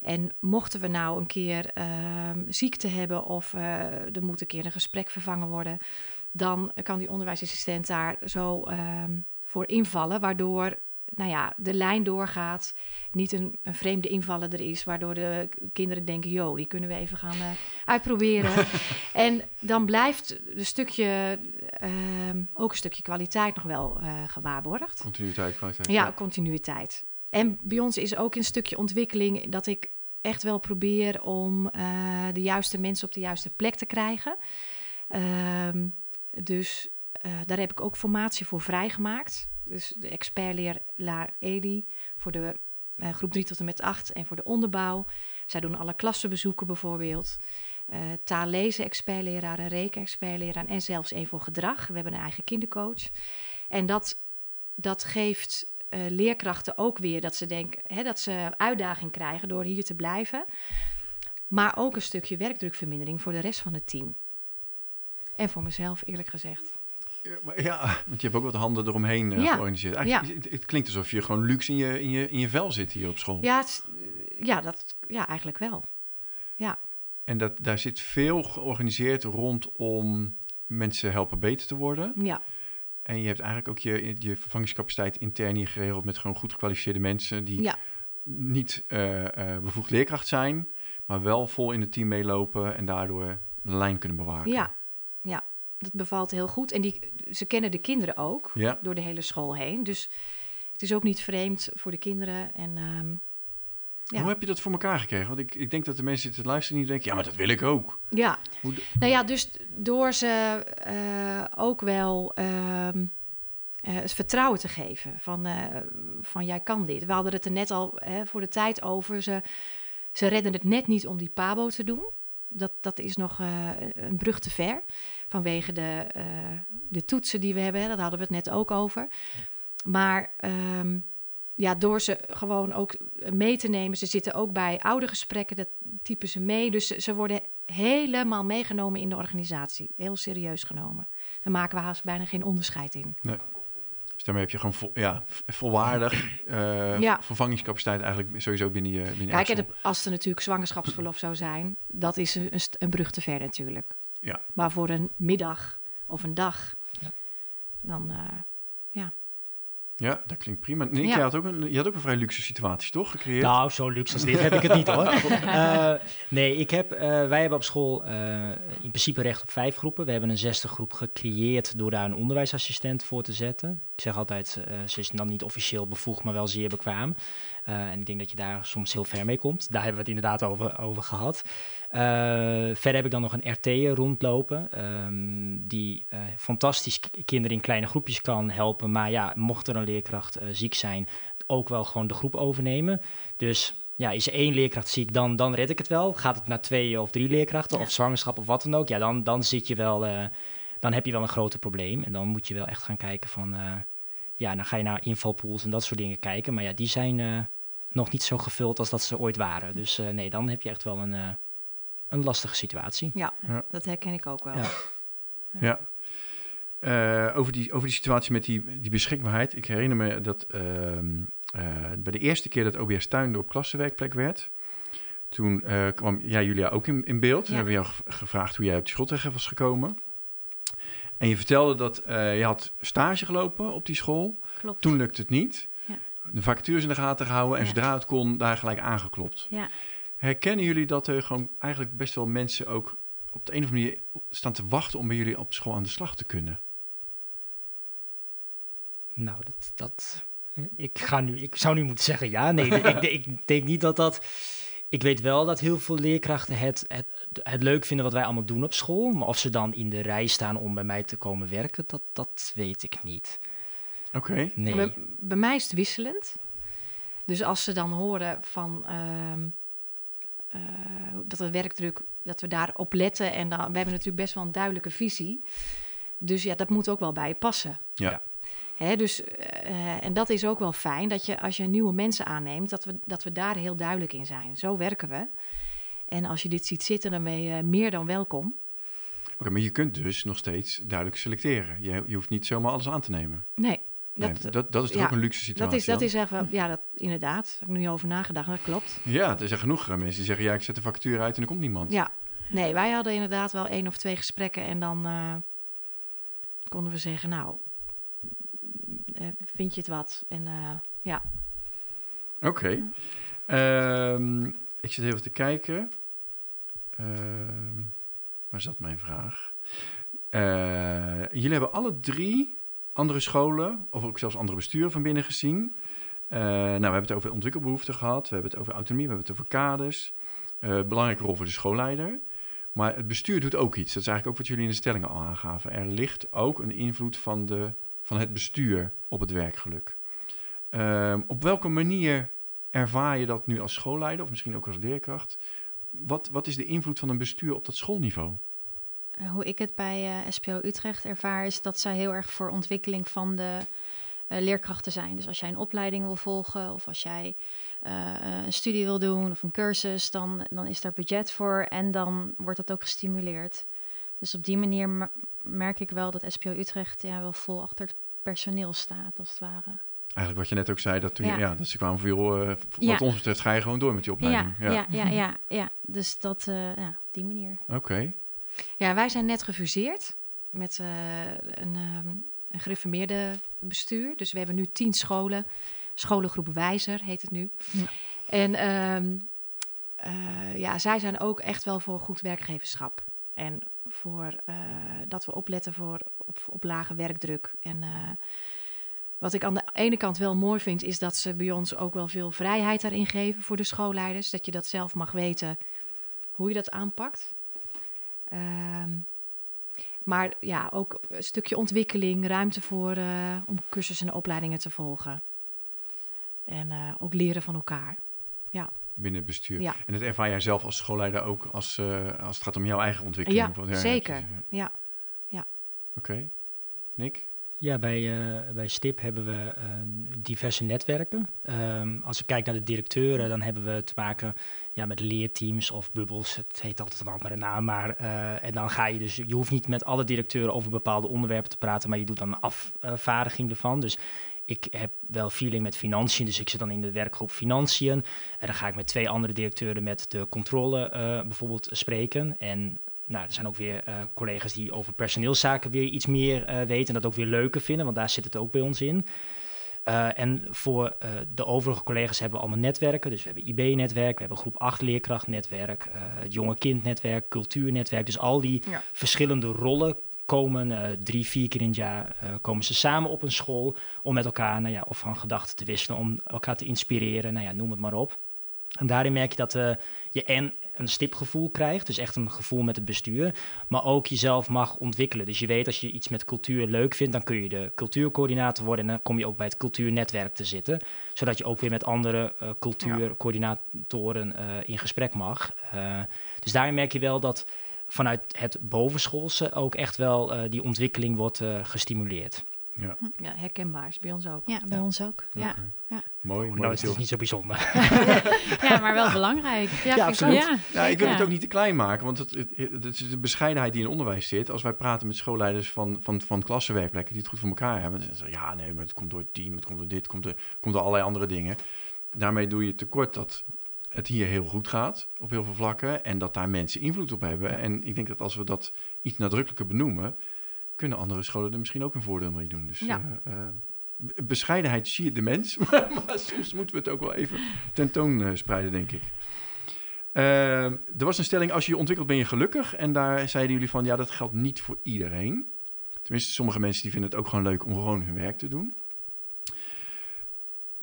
En mochten we nou een keer uh, ziekte hebben of uh, er moet een keer een gesprek vervangen worden, dan kan die onderwijsassistent daar zo uh, voor invallen, waardoor nou ja, de lijn doorgaat. Niet een, een, vreemde invaller er is, waardoor de kinderen denken: joh, die kunnen we even gaan uh, uitproberen. en dan blijft een stukje, uh, ook een stukje kwaliteit nog wel uh, gewaarborgd. Continuïteit, kwaliteit. Ja, ja, continuïteit. En bij ons is ook een stukje ontwikkeling dat ik echt wel probeer om eh, de juiste mensen op de juiste plek te krijgen. Ehm, dus daar heb ik ook formatie voor vrijgemaakt dus de expertleraar EDI voor de uh, groep 3 tot en met 8 en voor de onderbouw. Zij doen alle klassenbezoeken bijvoorbeeld. Uh, taallezen expertleraar, een reken-expertleraar en zelfs één voor gedrag. We hebben een eigen kindercoach. En dat, dat geeft uh, leerkrachten ook weer dat ze denken hè, dat ze uitdaging krijgen door hier te blijven. Maar ook een stukje werkdrukvermindering voor de rest van het team. En voor mezelf, eerlijk gezegd. Ja, want je hebt ook wat handen eromheen uh, georganiseerd. Eigenlijk, het, het, klinkt alsof je gewoon luxe in je, in, je, in je vel zit hier op school. Ja, het, ja, dat, ja eigenlijk wel. Ja. En dat, daar zit veel georganiseerd rondom mensen helpen beter te worden. Ja. En je hebt eigenlijk ook je, je vervangingscapaciteit intern hier geregeld met gewoon goed gekwalificeerde mensen die ja. niet uh, uh, bevoegd leerkracht zijn, maar wel vol in het team meelopen en daardoor de lijn kunnen bewaken. Ja, ja dat bevalt heel goed. En die, ze kennen de kinderen ook ja. door de hele school heen. Dus het is ook niet vreemd voor de kinderen. En, um, ja. Hoe heb je dat voor elkaar gekregen? Want ik, ik denk dat de mensen die het luisteren niet denken... ja, maar dat wil ik ook. Ja, Hoe nou ja, dus door ze uh, ook wel... Um, uh, het vertrouwen te geven van, uh, van jij kan dit. We hadden het er net al hè, voor de tijd over. Ze, ze redden het net niet om die pabo te doen. Dat, dat is nog uh, een brug te ver vanwege de, uh, de toetsen die we hebben. Dat hadden we het net ook over. Maar um, ja, door ze gewoon ook mee te nemen. Ze zitten ook bij oude gesprekken, dat typen ze mee. Dus ze worden helemaal meegenomen in de organisatie. Heel serieus genomen. Daar maken we haast bijna geen onderscheid in. Nee. Dus daarmee heb je gewoon vol, ja, volwaardig eh, Ja. vervangingscapaciteit eigenlijk sowieso binnen je binnen Kijk, en als er natuurlijk zwangerschapsverlof zou zijn, dat is een, een brug te ver natuurlijk. Ja. Maar voor een middag of een dag, Ja. dan eh, Ja, dat klinkt prima. Ja. jij had ook een, je had ook een vrij luxe situatie, toch? Gecreëerd? Nou, zo luxe als dit heb ik het niet hoor. Eh, nee, ik heb, eh, wij hebben op school eh, in principe recht op vijf groepen. We hebben een zesde groep gecreëerd door daar een onderwijsassistent voor te zetten. Ik zeg altijd, eh, ze is dan niet officieel bevoegd, maar wel zeer bekwaam. Eh, en ik denk dat je daar soms heel ver mee komt. Daar hebben we het inderdaad over, over gehad. Eh, verder heb ik dan nog een RT rondlopen, ehm, die eh, fantastisch kinderen in kleine groepjes kan helpen. Maar ja, mocht er een leerkracht ziek zijn, ook wel gewoon de groep overnemen. Dus ja, is één leerkracht ziek, dan, dan red ik het wel. Gaat het naar twee of drie leerkrachten Ja. of zwangerschap of wat dan ook, ja, dan, dan zit je wel, dan heb je wel een groter probleem. En dan moet je wel echt gaan kijken van, ja, dan ga je naar invalpools en dat soort dingen kijken. Maar ja, die zijn eh, nog niet zo gevuld als dat ze ooit waren. Dus eh, nee, dan heb je echt wel een, eh, een lastige situatie. ja, Ja. dat herken ik ook wel. Ja. Ja. Eh, over, die, over die situatie met die, die beschikbaarheid. Ik herinner me dat ehm, eh, bij de eerste keer dat OBS Tuindorp klassenwerkplek werd... toen eh, kwam jij, Julia, ook in, in beeld. Toen Ja. hebben we jou ge- gevraagd hoe jij op die school terecht was gekomen. En je vertelde dat eh, je had stage gelopen op die school. Klopt. Toen lukte het niet. Ja. De vacatures in de gaten gehouden en Ja. zodra het kon, daar gelijk aangeklopt. Ja. Herkennen jullie dat er gewoon eigenlijk best wel mensen ook op de een of andere manier staan te wachten om bij jullie op school aan de slag te kunnen? Nou, dat, dat, ik, ga nu, ik zou nu moeten zeggen ja. Nee, ik, ik denk niet dat dat... Ik weet wel dat heel veel leerkrachten het, het, het leuk vinden wat wij allemaal doen op school. Maar of ze dan in de rij staan om bij mij te komen werken, dat, dat weet ik niet. Oké. Nee. Bij, bij mij is het wisselend. Dus als ze dan horen van ehm, eh, dat de werkdruk, dat we daarop letten en dan, we hebben natuurlijk best wel een duidelijke visie. Dus ja, dat moet ook wel bij je passen. Ja. Hè, dus, eh, en dat is ook wel fijn, dat je als je nieuwe mensen aanneemt, dat we, dat we daar heel duidelijk in zijn. Zo werken we. En als je dit ziet zitten, dan ben je meer dan welkom. Oké, maar je kunt dus nog steeds duidelijk selecteren. Je, je hoeft niet zomaar alles aan te nemen. Nee, Nee, dat, dat, is toch ja, ook een luxe situatie dat is, dat dan? is echt wel, ja, dat, inderdaad. Daar heb ik nu over nagedacht, dat klopt. Ja, er zijn genoeg eh, mensen die zeggen... ja, ik zet de factuur uit en er komt niemand. Ja, nee, wij hadden inderdaad wel één of twee gesprekken en dan eh, konden we zeggen, nou, vind je het wat? En eh, ja, Oké. Ehm, ik zit even te kijken. Ehm, waar zat mijn vraag? Eh, jullie hebben alle drie andere scholen, of ook zelfs andere besturen van binnen gezien. Eh, nou, we hebben het over ontwikkelbehoeften gehad, we hebben het over autonomie, we hebben het over kaders. Eh, belangrijke rol voor de schoolleider. Maar het bestuur doet ook iets. Dat is eigenlijk ook wat jullie in de stellingen al aangaven. Er ligt ook een invloed van, de, van het bestuur op het werkgeluk. Ehm, op welke manier ervaar je dat nu als schoolleider of misschien ook als leerkracht? Wat, wat is de invloed van een bestuur op dat schoolniveau? Eh, Hoe ik het bij eh, SPO Utrecht ervaar, is dat zij heel erg voor ontwikkeling van de eh, leerkrachten zijn. Dus als jij een opleiding wil volgen of als jij een studie wil doen of een cursus, dan, dan is daar budget voor en dan wordt dat ook gestimuleerd. Dus op die manier merk ik wel dat SPO Utrecht ja, wel vol achter het personeel staat, als het ware. Eigenlijk wat je net ook zei, dat, toen je- Ja. dat ze kwamen voor jou, eh, Ja. wat ons betreft ga je gewoon door met die opleiding. Ja, ja, ja, ja, ja. Dus dat, eh, ja, op die manier. Oké, ja wij zijn net gefuseerd met eh, een, ehm, een gereformeerde bestuur. Dus we hebben nu tien scholen. Scholengroep Wijzer heet het nu. Ja. En ehm, eh, ja, zij zijn ook echt wel voor goed werkgeverschap. En voor eh, dat we opletten voor, op, lage werkdruk. En eh, wat ik aan de ene kant wel mooi vind, is dat ze bij ons ook wel veel vrijheid daarin geven voor de schoolleiders. Dat je dat zelf mag weten hoe je dat aanpakt. Ehm, maar ja, ook een stukje ontwikkeling, ruimte voor eh, om cursussen en opleidingen te volgen. En ook leren van elkaar. Binnen het bestuur. Ja. En dat ervaar jij zelf als schoolleider ook als, eh, als het gaat om jouw eigen ontwikkeling? Ja, Van- zeker. precies, Ja. Oké. Nick? Ja, bij, uh, bij STIP hebben we uh, diverse netwerken. Um, als ik kijk naar de directeuren, dan hebben we te maken ja, met leerteams of bubbels. Het heet altijd een andere naam. Maar, uh, en dan ga je dus, je hoeft niet met alle directeuren over bepaalde onderwerpen te praten, maar je doet dan een afvaardiging ervan. Dus ik heb wel feeling met financiën, dus ik zit dan in de werkgroep financiën. En dan ga ik met twee andere directeuren met de controle bijvoorbeeld spreken. En nou, er zijn ook weer uh, collega's die over personeelszaken weer iets meer uh, weten en dat ook weer leuker vinden, want daar zit het ook bij ons in. Uh, en voor de overige collega's hebben we allemaal netwerken. Dus we hebben IB-netwerk, we hebben groep 8 leerkrachtnetwerk, het jonge kindnetwerk, cultuurnetwerk. Dus al die ja. verschillende rollen komen drie, vier keer in het jaar komen ze samen op een school om met elkaar, nou ja, of van gedachten te wisselen, om elkaar te inspireren, nou ja, noem het maar op. En daarin merk je dat uh, je en een stipgevoel krijgt, dus echt een gevoel met het bestuur, maar ook jezelf mag ontwikkelen. Dus je weet als je iets met cultuur leuk vindt, dan kun je de cultuurcoördinator worden en dan kom je ook bij het cultuurnetwerk te zitten, zodat je ook weer met andere uh, cultuurcoördinatoren uh, in gesprek mag. dus daarin merk je wel dat vanuit het bovenschoolse ook echt wel die ontwikkeling wordt gestimuleerd. Ja. ja, herkenbaar is bij ons ook. Ja, bij ons ook. Ja. ja. Mooi, mooi. Nou, het is niet zo bijzonder. ja, maar wel belangrijk. Ja, absoluut. Ja. ja. ik wil het ook niet te klein maken, want het, het, het, is de bescheidenheid die in onderwijs zit. Als wij praten met schoolleiders van, van, van klassenwerkplekken die het goed voor elkaar hebben, dan zeggen ja, nee, maar het komt door het team, het komt door dit, het komt door, komt door allerlei andere dingen. Daarmee doe je tekort dat het hier heel goed gaat op heel veel vlakken en dat daar mensen invloed op hebben. En ik denk dat als we dat iets nadrukkelijker benoemen, kunnen andere scholen er misschien ook een voordeel mee doen. Dus ja. uh, bescheidenheid zie je de mens, maar, soms moeten we het ook wel even tentoon spreiden, denk ik. Uh, er was een stelling, als je je ontwikkelt ben je gelukkig. En daar zeiden jullie van, ja, dat geldt niet voor iedereen. Tenminste, sommige mensen die vinden het ook gewoon leuk om gewoon hun werk te doen.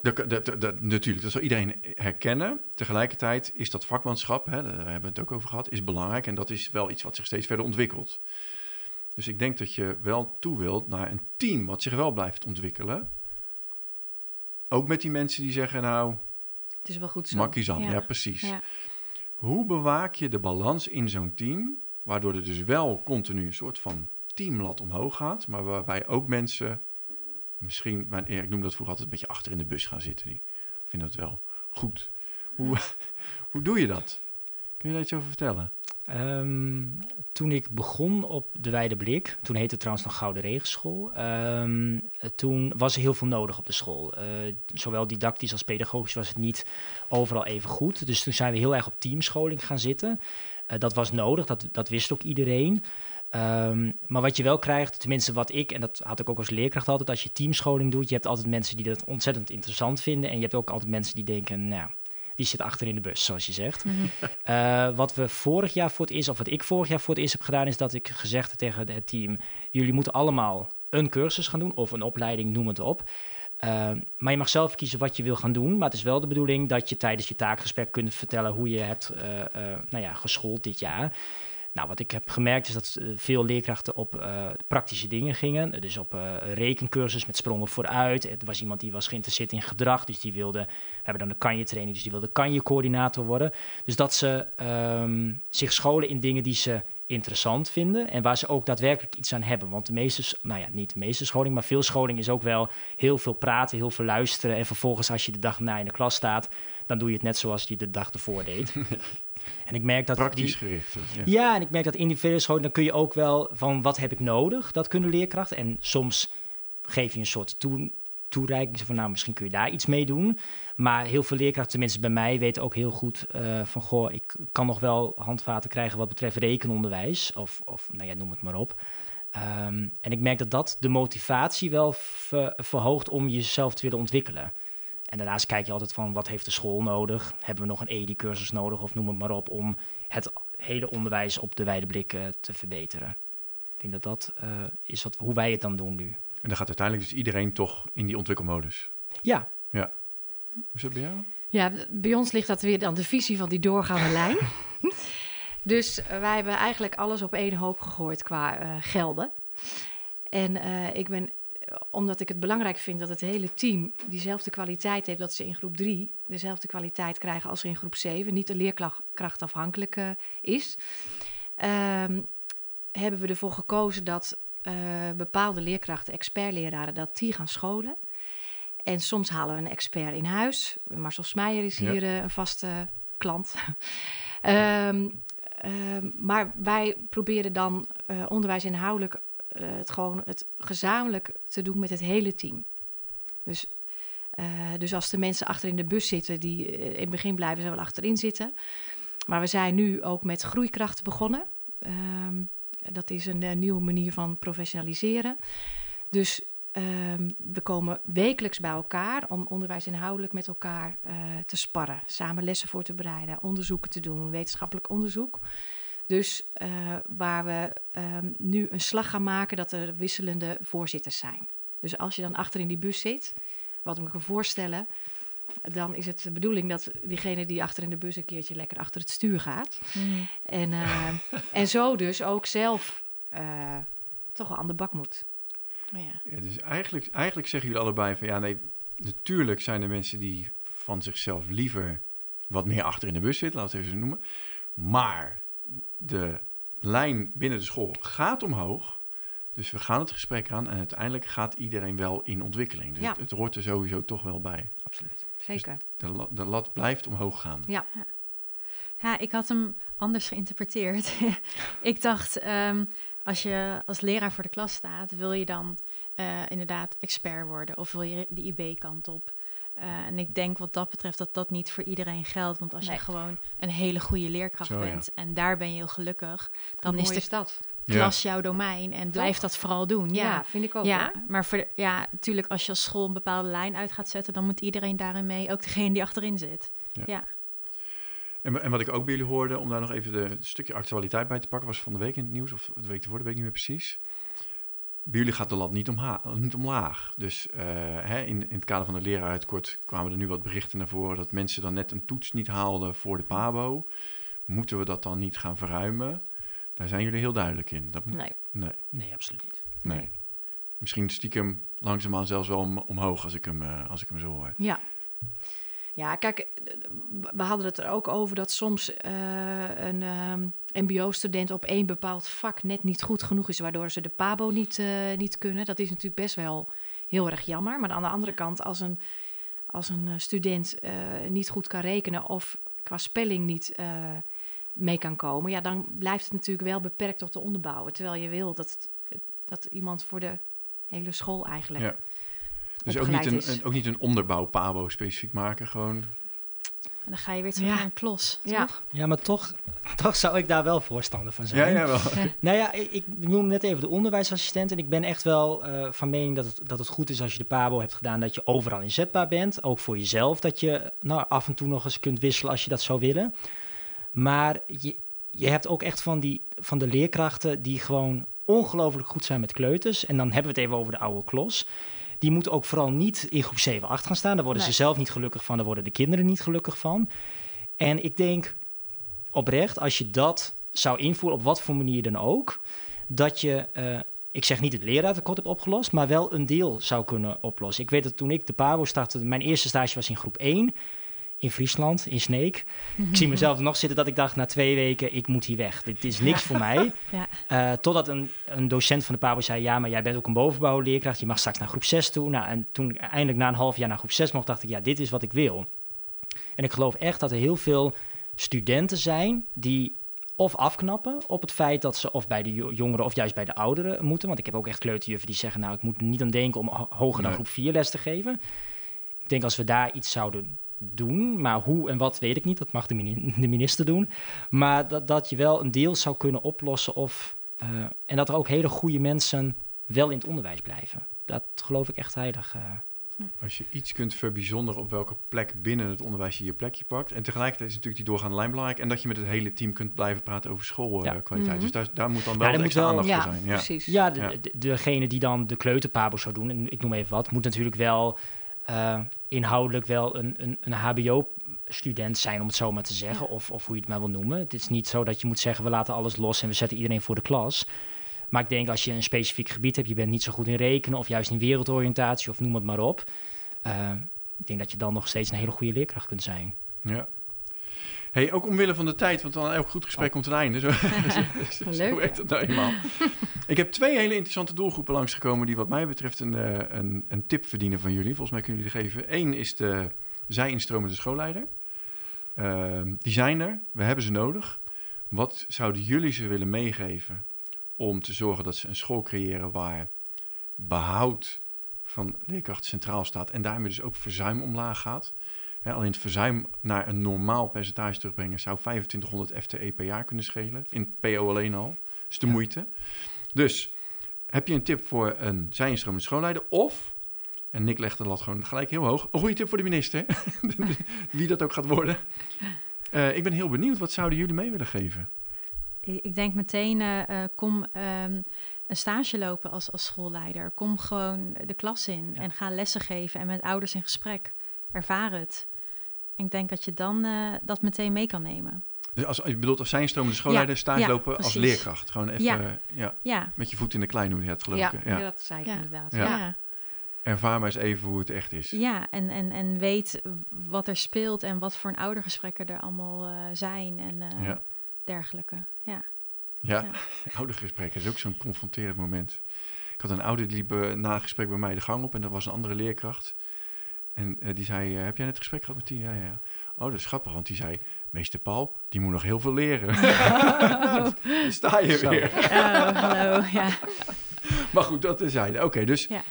Dat, dat, dat, natuurlijk, dat zal iedereen herkennen. Tegelijkertijd is dat vakmanschap, hè, daar hebben we het ook over gehad, is belangrijk. En dat is wel iets wat zich steeds verder ontwikkelt. Dus ik denk dat je wel toe wilt naar een team wat zich wel blijft ontwikkelen. Ook met die mensen die zeggen, nou... Het is wel goed zo. Makkie ja. ja, precies. Ja. Hoe bewaak je de balans in zo'n team, waardoor er dus wel continu een soort van teamlat omhoog gaat, maar waarbij ook mensen misschien, ik noem dat vroeger altijd, een beetje achter in de bus gaan zitten. Die vinden het wel goed. Hoe, hoe doe je dat? Kun je daar iets over vertellen? Um, toen ik begon op de Wijde Blik, toen heette het trouwens nog Gouden Regenschool, um, toen was er heel veel nodig op de school. Uh, zowel didactisch als pedagogisch was het niet overal even goed. Dus toen zijn we heel erg op teamscholing gaan zitten. Uh, dat was nodig, dat, dat wist ook iedereen. Um, maar wat je wel krijgt, tenminste wat ik, en dat had ik ook als leerkracht altijd, als je teamscholing doet, je hebt altijd mensen die dat ontzettend interessant vinden. En je hebt ook altijd mensen die denken, nou, die zit achter in de bus, zoals je zegt. Mhm. Eh, wat we vorig jaar voor het eerst, of wat ik vorig jaar voor het eerst heb gedaan, is dat ik gezegd heb tegen het team: jullie moeten allemaal een cursus gaan doen of een opleiding, noem het op. Uh, maar je mag zelf kiezen wat je wil gaan doen. Maar het is wel de bedoeling dat je tijdens je taakgesprek kunt vertellen hoe je hebt uh, nou ja, geschoold dit jaar. Nou, wat ik heb gemerkt is dat eh, veel leerkrachten op uh, praktische dingen gingen. Dus op rekencursus met sprongen vooruit. Er was iemand die was geïnteresseerd in gedrag, dus die wilde... We hebben dan de kanje training, dus die wilde kanje coördinator worden. Dus dat ze um, zich scholen in dingen die ze interessant vinden en waar ze ook daadwerkelijk iets aan hebben. Want de meeste, nou ja, niet de meeste scholing, maar veel scholing is ook wel heel veel praten, heel veel luisteren. En vervolgens als je de dag na in de klas staat, dan doe je het net zoals je de dag ervoor deed. En ik merk dat Praktisch gericht. Ja. ja. en ik merk dat individuele scholen, dan kun je ook wel van wat heb ik nodig, dat kunnen leerkrachten. En soms geef je een soort toe, toereiking van nou, misschien kun je daar iets mee doen. Maar heel veel leerkrachten, tenminste bij mij, weten ook heel goed uh, van goh, ik kan nog wel handvaten krijgen wat betreft rekenonderwijs. Of, of nou ja, noem het maar op. Um, en ik merk dat dat de motivatie wel ver, verhoogt om jezelf te willen ontwikkelen. En daarnaast kijk je altijd van wat heeft de school nodig? Hebben we nog een EDI-cursus nodig of noem het maar op om het hele onderwijs op de wijde blik uh, te verbeteren. Ik denk dat dat uh, is wat, hoe wij het dan doen nu. En dan gaat uiteindelijk dus iedereen toch in die ontwikkelmodus? Ja. Ja. Hoe is dat bij jou? Ja, bij ons ligt dat weer dan de visie van die doorgaande lijn. Dus wij hebben eigenlijk alles op één hoop gegooid qua uh, gelden. En uh, ik ben omdat ik het belangrijk vind dat het hele team diezelfde kwaliteit heeft, dat ze in groep 3 dezelfde kwaliteit krijgen als in groep 7, niet de leerkracht afhankelijk uh, is, um, hebben we ervoor gekozen dat eh, bepaalde leerkrachten, expertleraren, dat die gaan scholen. En soms halen we een expert in huis. Marcel Smeijer is Ja. hier eh, een vaste klant. Ehm, ehm, maar wij proberen dan eh, onderwijs inhoudelijk eh, het gewoon het gezamenlijk te doen met het hele team. Dus, eh, dus als de mensen achter in de bus zitten, die eh, in het begin blijven ze wel achterin zitten. Maar we zijn nu ook met groeikrachten begonnen. Ehm, dat is een, nieuwe manier van professionaliseren. Dus ehm, we komen wekelijks bij elkaar om onderwijs inhoudelijk met elkaar te sparren. Samen lessen voor te bereiden, onderzoeken te doen, wetenschappelijk onderzoek. Dus eh, waar we ehm, nu een slag gaan maken dat er wisselende voorzitters zijn. Dus als je dan achter in die bus zit, wat ik me kan voorstellen, dan is het de bedoeling dat diegene die achter in de bus een keertje lekker achter het stuur gaat. Mhm. En, eh, en zo dus ook zelf eh, toch wel aan de bak moet. Oh ja. Ja, dus eigenlijk, eigenlijk zeggen jullie allebei van ja, nee, natuurlijk zijn er mensen die van zichzelf liever wat meer achter in de bus zitten, laten we het even noemen. Maar de lijn binnen de school gaat omhoog. Dus we gaan het gesprek aan en uiteindelijk gaat iedereen wel in ontwikkeling. Dus Ja. het, het hoort er sowieso toch wel bij. Absoluut. Zeker. De, de lat blijft omhoog gaan. Ja. Ja, ik had hem anders geïnterpreteerd. ik dacht, ehm, als je als leraar voor de klas staat, wil je dan eh, inderdaad expert worden of wil je de IB-kant op? Eh, en ik denk wat dat betreft dat dat niet voor iedereen geldt. Want als Nee. je gewoon een hele goede leerkracht Zo, ja. bent en daar ben je heel gelukkig, dan is de dat. klas jouw domein en blijf dat vooral doen. Ja, Ja, vind ik ook. ja, hoor. maar voor ja, natuurlijk als je als school een bepaalde lijn uit gaat zetten, dan moet iedereen daarin mee, ook degene die achterin zit. Ja. Ja, En, en wat ik ook bij jullie hoorde, om daar nog even de, het stukje actualiteit bij te pakken, was van de week in het nieuws, of de week ervoor, dat weet ik niet meer precies. Bij jullie gaat de lat niet, omha- niet omlaag. Dus eh, hè, in, in het kader van de leraaruitkort kwamen er nu wat berichten naar voren dat mensen dan net een toets niet haalden voor de PABO. Moeten we dat dan niet gaan verruimen? Daar zijn jullie heel duidelijk in. Dat, Nee. nee, Nee, absoluut niet. nee. Nee. Misschien stiekem langzaamaan zelfs wel om, omhoog als ik, hem, eh, als ik hem zo hoor. Ja. Ja, kijk, eh, we hadden het er ook over dat soms eh, een ehm, MBO-student op één bepaald vak net niet goed genoeg is, waardoor ze de PABO niet, eh, niet kunnen. Dat is natuurlijk best wel heel erg jammer. Maar aan de andere kant, als een, als een student niet goed kan rekenen of qua spelling niet mee kan komen, ja, dan blijft het natuurlijk wel beperkt tot de onderbouwen. Terwijl je wil dat, dat iemand voor de hele school eigenlijk. Ja. Dus ook niet, een, is. een- ook niet een onderbouw PABO specifiek maken, gewoon en dan ga je weer terug Ja. naar een klos, Ja. toch? Ja, maar toch, toch zou ik daar wel voorstander van zijn. Ja, ja, wel. Nou ja, ik, ik noem net even de onderwijsassistent. En ik ben echt wel eh, van mening dat het, dat het goed is als je de PABO hebt gedaan, dat je overal inzetbaar bent. Ook voor jezelf, dat je nou, af en toe nog eens kunt wisselen als je dat zou willen. Maar je, je hebt ook echt van, die, van de leerkrachten die gewoon ongelooflijk goed zijn met kleuters. En dan hebben we het even over de oude klos. Die moeten ook vooral niet in groep 7, 8 gaan staan. Daar worden Nee. ze zelf niet gelukkig van, daar worden de kinderen niet gelukkig van. En ik denk oprecht, als je dat zou invoeren, op wat voor manier dan ook, dat je, eh, ik zeg niet het leraartekort hebt opgelost, maar wel een deel zou kunnen oplossen. Ik weet dat toen ik de PABO startte, mijn eerste stage was in groep 1 in Friesland, in Sneek. Ik zie mezelf nog zitten dat ik dacht na twee weken, ik moet hier weg. Dit is niks voor mij. Ja. Eh, totdat een, een docent van de PABO zei, ja, maar jij bent ook een bovenbouwleerkracht, je mag straks naar groep 6 toe. Nou, en toen ik eindelijk na een half jaar naar groep 6 mocht, dacht ik, ja, dit is wat ik wil. En ik geloof echt dat er heel veel studenten zijn die of afknappen op het feit dat ze of bij de jo- jongeren of juist bij de ouderen moeten. Want ik heb ook echt kleuterjuffen die zeggen, nou, ik moet niet aan denken om ho- hoger dan Nee. groep 4 les te geven. Ik denk als we daar iets zouden doen, maar hoe en wat weet ik niet, dat mag de, mini- de minister doen. Maar dat, dat je wel een deel zou kunnen oplossen of, eh, en dat er ook hele goede mensen wel in het onderwijs blijven. Dat geloof ik echt heilig. eh. Als je iets kunt verbijzonderen op welke plek binnen het onderwijs je je plekje pakt. En tegelijkertijd is natuurlijk die doorgaande lijn belangrijk. En dat je met het hele team kunt blijven praten over schoolkwaliteit. Ja. Mhm. Dus daar, daar moet dan wel Ja, moet extra wel- aandacht Ja, voor zijn. Ja. precies. Ja, de, Ja. de- degene die dan de kleuterpabo zou doen, en ik noem even wat, moet natuurlijk wel eh, inhoudelijk wel een, een, een HBO-student zijn, om het zo maar te zeggen, of, of hoe je het maar wil noemen. Het is niet zo dat je moet zeggen, we laten alles los en we zetten iedereen voor de klas. Maar ik denk als je een specifiek gebied hebt, je bent niet zo goed in rekenen, of juist in wereldoriëntatie, of noem het maar op. eh, ik denk dat je dan nog steeds een hele goede leerkracht kunt zijn. Ja. Hey, ook omwille van de tijd, want dan elk goed gesprek Oh. komt een einde. Zo, werkt het nou eenmaal. Ik heb twee hele interessante doelgroepen langsgekomen die wat mij betreft een, eh, een, een tip verdienen van jullie. Volgens mij kunnen jullie die geven. Eén is de zij-instromende schoolleider. Ehm, die zijn er, we hebben ze nodig. Wat zouden jullie ze willen meegeven om te zorgen dat ze een school creëren waar behoud van leerkrachten centraal staat en daarmee dus ook verzuim omlaag gaat? Alleen het verzuim naar een normaal percentage terugbrengen zou 2500 FTE per jaar kunnen schelen. In het PO alleen al. Dat is de Ja. moeite. Dus heb je een tip voor een zijinstromende schoolleider? Of, en Nick legt de lat gewoon gelijk heel hoog, een goede tip voor de minister. Wie dat ook gaat worden. Eh, ik ben heel benieuwd, wat zouden jullie mee willen geven? Ik, denk meteen, eh, eh, kom ehm, een stage lopen als, als schoolleider. Kom gewoon de klas in Ja. en ga lessen geven en met ouders in gesprek. Ervaar het. En ik denk dat je dan eh, dat meteen mee kan nemen. Dus als, je bedoelt als zijinstromende schoolleider Ja, stage ja, lopen als leerkracht. Gewoon even Ja. ja, Ja, met je voet in de klei doen, het geloof Ja, ik. ja. Ja. dat zei ik Ja. inderdaad. Ja. Ervaar maar eens even hoe het echt is. Ja, en, en, en weet wat er speelt en wat voor een oudergesprekken er allemaal eh, zijn en eh, Ja. dergelijke. Ja. Ja, Ja. oudergesprekken is ook zo'n confronterend moment. Ik had een ouder die liep na een gesprek bij mij de gang op en dat was een andere leerkracht. En eh, die zei, eh, heb jij net gesprek gehad met die? Ja, ja. Oh, dat is grappig, want die zei, meester Paul, die moet nog heel veel leren. Daar sta je Zo. weer. Oh, hallo, ja. Maar goed, dat is hij. Oké, dus Ja.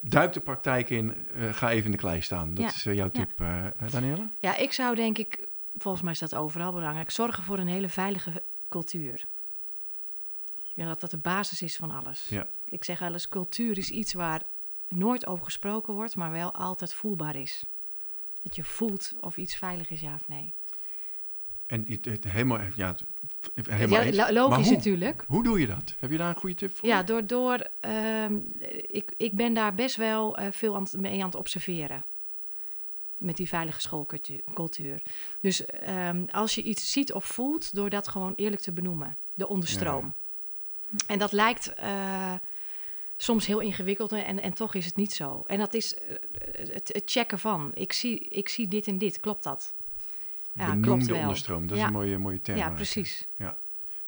duik de praktijk in, eh, ga even in de klei staan. Dat Ja. is jouw Ja. tip, eh eh, Danielle? Ja, ik zou denk ik, volgens mij is dat overal belangrijk, zorgen voor een hele veilige cultuur. Ja, dat dat de basis is van alles. Ja. Ik zeg wel eens, cultuur is iets waar nooit over gesproken wordt, maar wel altijd voelbaar is. Dat je voelt of iets veilig is, ja of nee. En het, het helemaal, ja, het- helemaal Ja, logisch hoe? natuurlijk. Hoe doe je dat? Heb je daar een goede tip voor? Ja, door, door ehm, ik, ik ben daar best wel eh, veel aan, mee aan het observeren. Met die veilige schoolcultuur. cultuur. Dus ehm, als je iets ziet of voelt, door dat gewoon eerlijk te benoemen. De onderstroom. En dat lijkt eh, soms heel ingewikkeld en, en toch is het niet zo. En dat is eh, het, het checken van. Ik zie, ik zie dit en dit, klopt dat? Ja, klopt de wel. onderstroom. Dat is Ja. een mooie, mooie term. Ja, precies.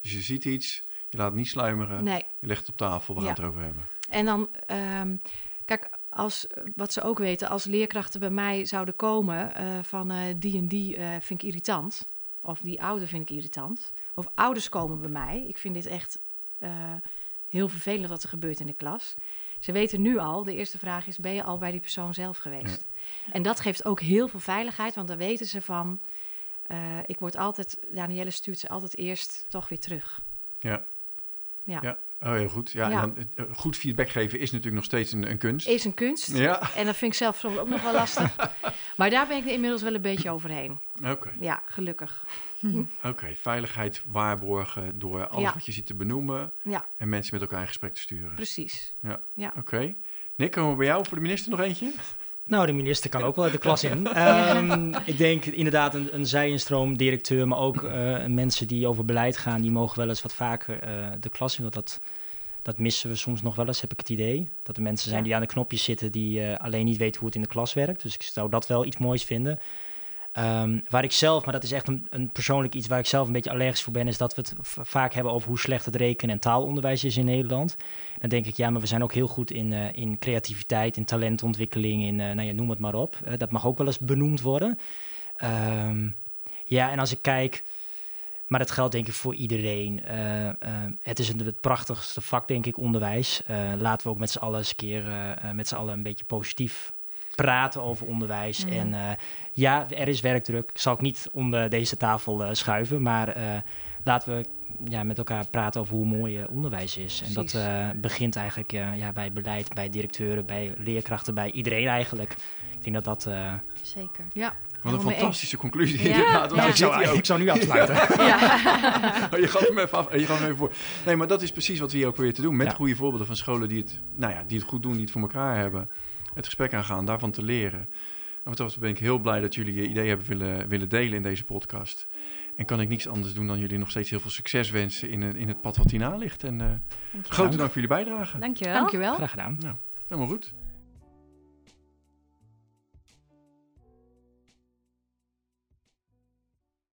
Dus je ziet iets, je laat het niet sluimeren, Nee. je legt het op tafel, we gaan Ja. het erover hebben. En dan, ehm, kijk, als, wat ze ook weten, als leerkrachten bij mij zouden komen eh, van eh, die en die vind ik irritant, of die ouder vind ik irritant, of ouders komen bij mij, ik vind dit echt heel vervelend wat er gebeurt in de klas. Ze weten nu al, de eerste vraag is, ben je al bij die persoon zelf geweest? En dat geeft ook heel veel veiligheid, want dan weten ze van, eh, ik word altijd, Danielle stuurt ze altijd eerst toch weer terug. Ja. Ja. Ja. Oh, heel goed. Ja, Ja. En dan, eh, goed feedback geven is natuurlijk nog steeds een, een kunst. Is een kunst. Ja, En dat vind ik zelf soms ook nog wel lastig. Maar daar ben ik inmiddels wel een beetje overheen. oké. Ja, gelukkig. Oké, veiligheid waarborgen door alles Ja. wat je ziet te benoemen Ja, en mensen met elkaar in gesprek te sturen. precies. Oké. Nick, komen we bij jou voor de minister nog eentje? Nou, de minister kan ook wel de klas in. Ehm, ik denk inderdaad een, een zij-instroom-directeur, maar ook eh, mensen die over beleid gaan, die mogen wel eens wat vaker eh, de klas in. Want dat, dat missen we soms nog wel eens, heb ik het idee. Dat er mensen zijn Ja. die aan de knopjes zitten, die eh, alleen niet weten hoe het in de klas werkt. Dus ik zou dat wel iets moois vinden. Ehm, waar ik zelf, maar dat is echt een, een persoonlijk iets waar ik zelf een beetje allergisch voor ben, is dat we het vaak hebben over hoe slecht het rekenen- en taalonderwijs is in Nederland. Dan denk ik, ja, maar we zijn ook heel goed in, eh, in creativiteit, in talentontwikkeling, in, eh, nou ja, noem het maar op. Dat mag ook wel eens benoemd worden. Ehm, ja, en als ik kijk, maar dat geldt denk ik voor iedereen. Eh, het is het prachtigste vak, denk ik, onderwijs. Laten we ook met z'n allen eens een keer, met z'n allen een beetje positief praten over onderwijs. En eh, ja, er is werkdruk. Zal ik niet onder deze tafel eh, schuiven, maar eh, laten we ja, met elkaar praten over hoe mooi onderwijs is. En dat eh, begint eigenlijk eh, ja, bij beleid, bij directeuren, bij leerkrachten, bij iedereen eigenlijk. Ik denk dat dat... eh, Zeker. Ja. Wat een fantastische conclusie Ja. inderdaad. Want Ja. ik zou, ik nu afsluiten. Ja. Oh, je gaf hem even af. Je gaf hem even voor. Nee, maar dat is precies wat we hier ook proberen te doen. Met Ja. goede voorbeelden van scholen die het, nou ja, die het goed doen, die het voor elkaar hebben. Het gesprek aangaan, daarvan te leren. En wat dat betreft ben ik heel blij dat jullie je ideeën hebben willen, willen delen in deze podcast. En kan ik niets anders doen dan jullie nog steeds heel veel succes wensen in, het- in het pad wat hierna ligt. En eh, grote dank voor jullie bijdrage. Dankjewel. Dankjewel. Graag gedaan. Helemaal goed.